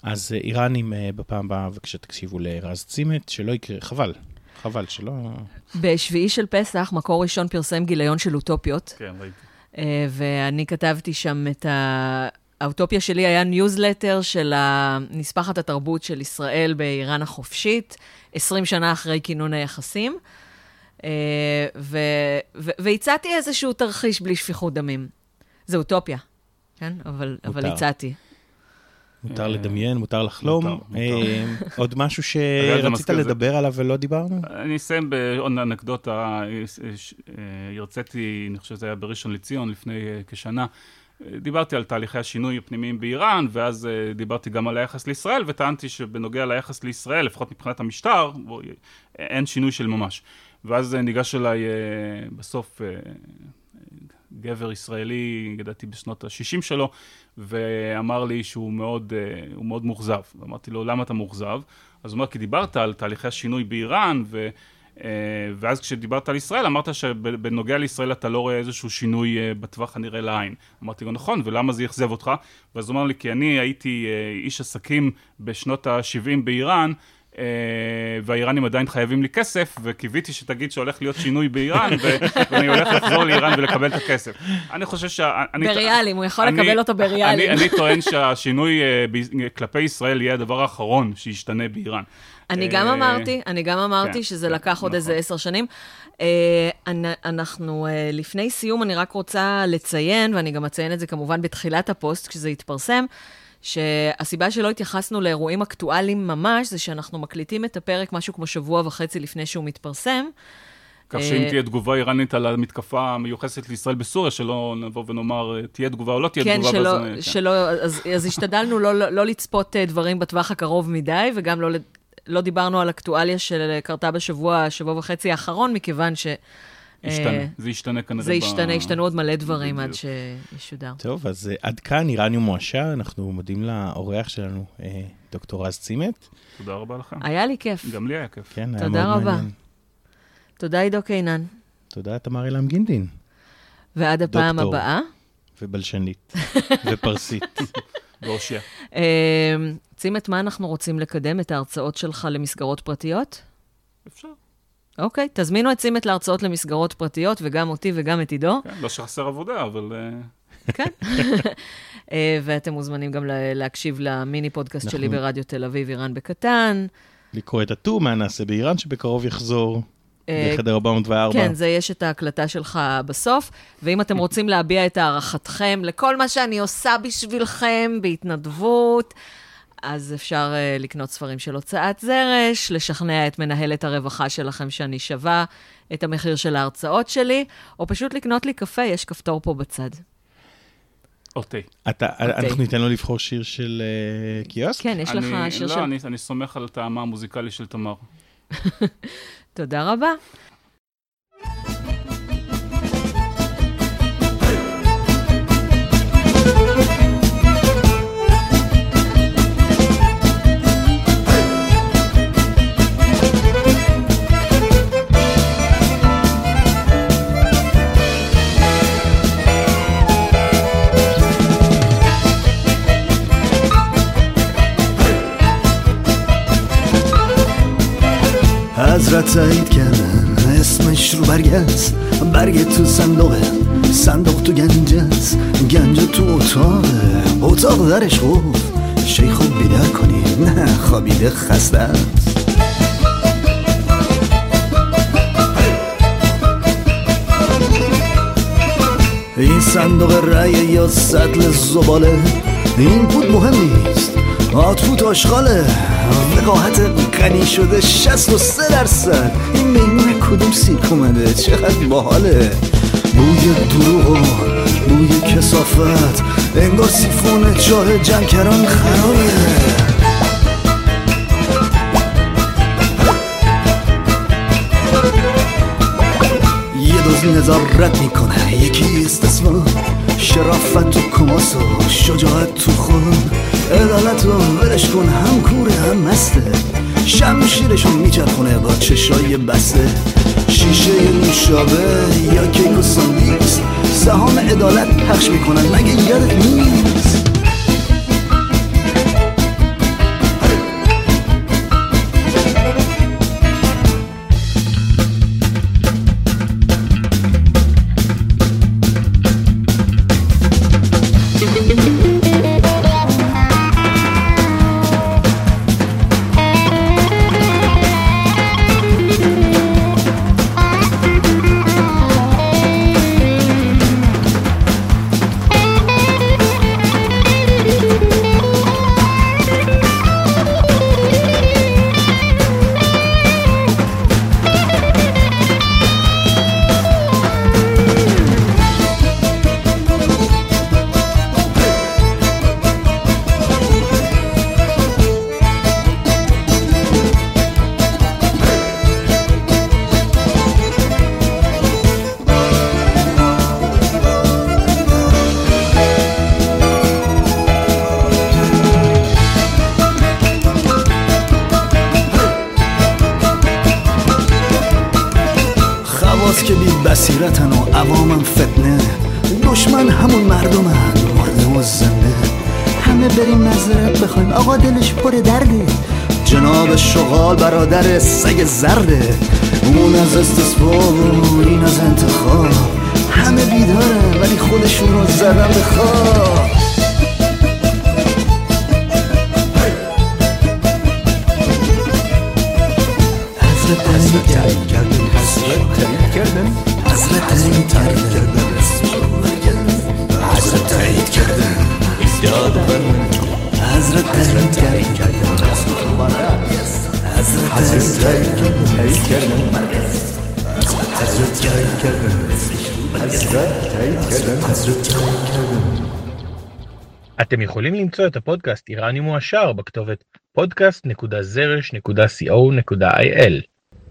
אז אה, איראנים אה, בפעם הבאה, בבקשה תקשיבו לרז צימט, שלא יקרה, חבל, חבל שלא... בשביעי של פסח, מקור ראשון פרסם גיליון של אוטופיות, כן, ראיתי. אה, ואני כתבתי שם את ה... האוטופיה שלי היה ניוזלטר של נספחת התרבות של ישראל באיראן החופשית, 20 שנה אחרי כינון היחסים, ו... ו... והצעתי איזשהו תרחיש בלי שפיכות דמים. זה אוטופיה, כן? אבל, אבל. הצעתי. מותר לדמיין, מותר לחלום. אה, עוד משהו שרצית לדבר עליו ולא דיברנו? אני אסיים בעוד אנקדוטה, אה, ש- אה, הרציתי, אני חושב שזה היה בראשון לציון לפני אה, כשנה, אה, דיברתי על תהליכי השינוי הפנימיים באיראן, ואז אה, דיברתי גם על היחס לישראל, וטענתי שבנוגע ליחס לישראל, לפחות מבחינת המשטר, אה, אין שינוי של ממש. ואז אה, ניגש אליי אה, בסוף אה, גבר ישראלי, לדעתי בשנות ה-60 שלו, ואמר לי שהוא מאוד, אה, מאוד מאוכזב. אמרתי לו, למה אתה מאוכזב? אז הוא אומר, כי דיברת על תהליכי השינוי באיראן, ו... אה, ואז כשדיברת על ישראל, אמרת שבנוגע לישראל אתה לא רואה איזשהו שינוי אה, בטווח הנראה לעין. אמרתי לו, נכון, ולמה זה אכזב אותך? ואז הוא אמר לי, כי אני הייתי איש עסקים בשנות ה-70 באיראן, והאיראנים עדיין חייבים לי כסף, וקיוויתי שתגיד שהולך להיות שינוי באיראן, ואני הולך לחזור לאיראן ולקבל את הכסף. אני חושב שה... אני- בריאלים, הוא יכול לקבל אותו בריאלים. אני, טוען שהשינוי אה, כלפי ישראל יהיה הדבר האחרון שישתנה באיראן. אני גם אה, אמרתי, אני גם אמרתי כן, שזה כן, לקח עוד נכון. איזה עשר שנים. אה, אנ- אנחנו, אה, לפני סיום, אני רק רוצה לציין, ואני גם אציין את זה כמובן בתחילת הפוסט, כשזה יתפרסם, שהסיבה שלא התייחסנו לאירועים אקטואליים ממש, זה שאנחנו מקליטים את הפרק משהו כמו שבוע וחצי לפני שהוא מתפרסם. כך שאם אה, תהיה תגובה איראנית על המתקפה המיוחסת לישראל בסוריה, שלא נבוא ונאמר אה, תהיה תגובה או לא תהיה כן, תגובה. שלא, אה, כן. שלא, אז, אז השתדלנו לא, לא, לא לצפות אה, דברים בטווח הקרוב מדי, וגם לא, לא דיברנו על אקטואליה שקרתה בשבוע, שבוע וחצי האחרון, מכיוון ש... ישתנה, אה, זה ישתנה כנראה. זה ב- ישתנה, ישתנו עוד מלא דברים עד בדיוק. שישודר. טוב, אז אה, עד כאן איראניום מועשר, אנחנו מודים לאורח שלנו, אה, דוקטור רז צימת. תודה רבה לכם. היה לי כיף. גם לי היה כיף. כן, היה תודה מאוד רבה. מעניין. תודה, עידו קינן. תודה, תמר אלעם גינדין, ועד הפעם דוקטור. הבאה. ובלשנית, ופרסית. והושיע. אה, צימת, מה אנחנו רוצים לקדם? את ההרצאות שלך למסגרות פרטיות? אפשר. אוקיי, תזמינו את צימת להרצאות למסגרות פרטיות, וגם אותי וגם את עידו. כן, לא שחסר עבודה, אבל... אה, כן. אה, ואתם מוזמנים גם לה- להקשיב למיני פודקאסט שלי אנחנו- ברדיו תל אביב, איראן בקטן. לקרוא את הטור, מה נעשה באיראן, שבקרוב יחזור, אה, בחדר 404. כן, זה יש את ההקלטה שלך בסוף. ואם אתם רוצים להביע את הערכתכם לכל מה שאני עושה בשבילכם בהתנדבות, אז אפשר uh, לקנות ספרים של הוצאת זרש, לשכנע את מנהלת הרווחה שלכם שאני שווה את המחיר של ההרצאות שלי, או פשוט לקנות לי קפה, יש כפתור פה בצד. או תה. אתה, אוקיי. אנחנו ניתן לו לבחור שיר של אה, קיוסק? כן, יש לך אני- שיר לא, של... אני- אני סומך על טעמה המוזיקלי של תמר. תודה רבה. حضرت تایید کردن اسمش رو برگست برگ تو صندوقه صندوق تو گنجست گنج تو اتاقه اتاق درش خوب. شیخو بیدار کنیم نه خوابیده خسته است. این صندوق رأی یا سطل زباله. این بود مهم نیست. آتفوت آشغاله. وقاحت غنی شده شست و سه درصد. این میمون کدوم سیک اومده؟ چقدر باحاله. بوی دروغ و بوی کسافت. انگار سیفون چاه جنکران خرابه. نظارت می‌کنه. یکی استثمار شرافت تو کماس و شجاعت تو خود عدالت رو ولش کن هم کوره هم مسته. شمشیرشو میچرخونه با چشای بسته. شیشه نوشابه یا کیک و ساندیکس سهام عدالت پخش می‌کنن مگه یادت نیست؟ بریم مذارت بخوایم. آقا دلش پر درده. جناب شغال برادر سگ زرده. اون از استصواب این از انتخاب. همه بیدارن ولی خودشون رو زدن به خواب. حضرت تایید کردن حضرت تایید کردن. حضرت تایید کردن. Hazretten heykelin Hazretten heykelin Hazretten heykelin Hazretten heykelin אתם יכולים למצוא את הפודקאסט איראני מועשר בכתובת podcast.zrsh.co.il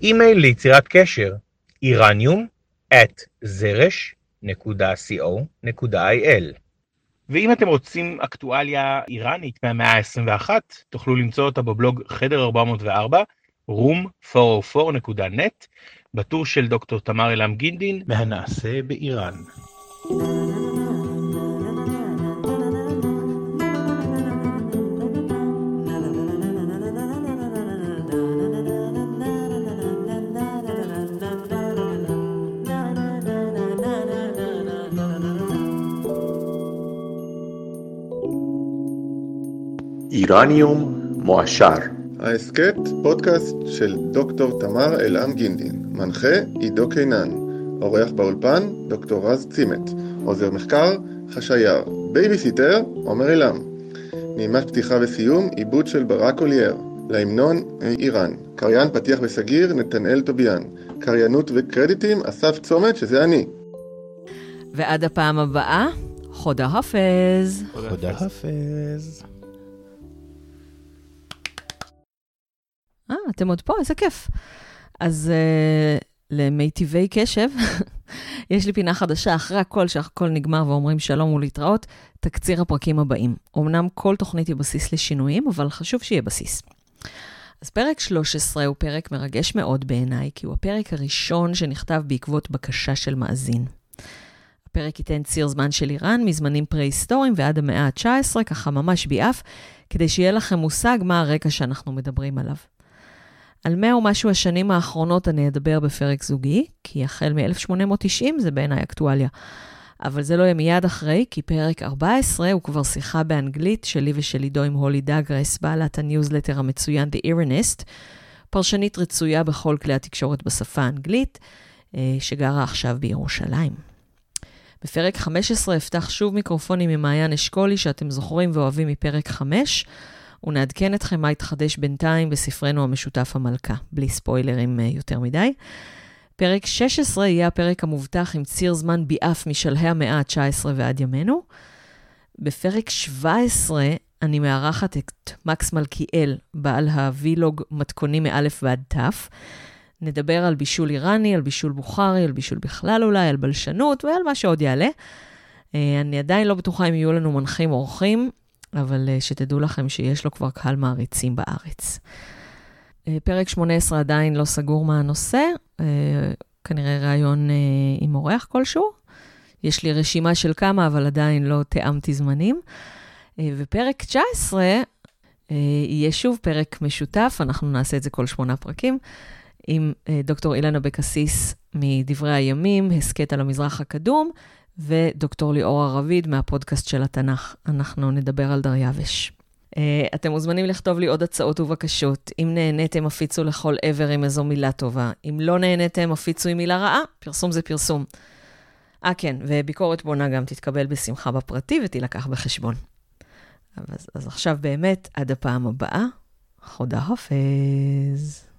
אימייל ליצירת קשר איראניום at zrsh.co.il ואם אתם רוצים אקטואליה איראנית מהמאה ה-21 תוכלו למצוא אותה בבלוג חדר 404 room404.net בטור של דוקטור תמר אלעם גינדין מהנעשה באיראן. איראניום מועשר. ההסכת פודקאסט של דוקטור תמר עילם גינדין, מנחה עידו קינן, עורך באולפן דוקטור רז צימט, עוזר מחקר חשייר, בייביסיטר עומר עילם, נעימת פתיחה וסיום עיבוד של ברק אולייר, להמנון איראן, קריין פתיח וסגיר נתנאל טוביאן, קריינות וקרדיטים אסף צומת שזה אני. ועד הפעם הבאה, חודה חפז. תודה חפז. אה, אתם עוד פה? איזה כיף. אז uh, למיטיבי קשב, יש לי פינה חדשה אחרי הכל, שהכל נגמר ואומרים שלום ולהתראות, תקציר הפרקים הבאים. אמנם כל תוכנית היא בסיס לשינויים, אבל חשוב שיהיה בסיס. אז פרק 13 הוא פרק מרגש מאוד בעיניי, כי הוא הפרק הראשון שנכתב בעקבות בקשה של מאזין. הפרק ייתן ציר זמן של איראן מזמנים פרה-היסטוריים ועד המאה ה-19, ככה ממש ביעף, כדי שיהיה לכם מושג מה הרקע שאנחנו מדברים עליו. על מאה ומשהו השנים האחרונות אני אדבר בפרק זוגי, כי החל מ-1890 זה בעיניי אקטואליה. אבל זה לא יהיה מיד אחרי, כי פרק 14 הוא כבר שיחה באנגלית שלי ושל עידו עם הולי דאגרס, בעלת הניוזלטר המצוין The Ironist, פרשנית רצויה בכל כלי התקשורת בשפה האנגלית, אה, שגרה עכשיו בירושלים. בפרק 15 אפתח שוב מיקרופונים ממעיין אשכולי, שאתם זוכרים ואוהבים מפרק 5, ונעדכן אתכם מה התחדש בינתיים בספרנו המשותף המלכה, בלי ספוילרים אה, יותר מדי. פרק 16 יהיה הפרק המובטח עם ציר זמן ביעף משלהי המאה ה-19 ועד ימינו. בפרק 17 אני מארחת את מקס מלכיאל, בעל הווילוג מתכונים מאלף ועד תף. נדבר על בישול איראני, על בישול בוכרי, על בישול בכלל אולי, על בלשנות ועל מה שעוד יעלה. אה, אני עדיין לא בטוחה אם יהיו לנו מנחים אורחים, אבל אה, שתדעו לכם שיש לו כבר קהל מעריצים בארץ. אה, פרק 18 עדיין לא סגור מה הנושא, כנראה ראיון עם אורח כלשהו. יש לי רשימה של כמה, אבל עדיין לא תיאמתי זמנים. ופרק 19 יהיה שוב פרק משותף, אנחנו נעשה את זה כל שמונה פרקים. עם אה, דוקטור אילנה בקסיס מדברי הימים, הסכת על המזרח הקדום, ודוקטור ליאורה רביד מהפודקאסט של התנ"ך. אנחנו נדבר על דריווש. Uh, אתם מוזמנים לכתוב לי עוד הצעות ובקשות. אם נהניתם, הפיצו לכל עבר עם איזו מילה טובה. אם לא נהניתם, הפיצו עם מילה רעה. פרסום זה פרסום. אה, כן, וביקורת בונה גם תתקבל בשמחה בפרטי ותילקח בחשבון. אז, אז עכשיו באמת, עד הפעם הבאה, חודה חופז.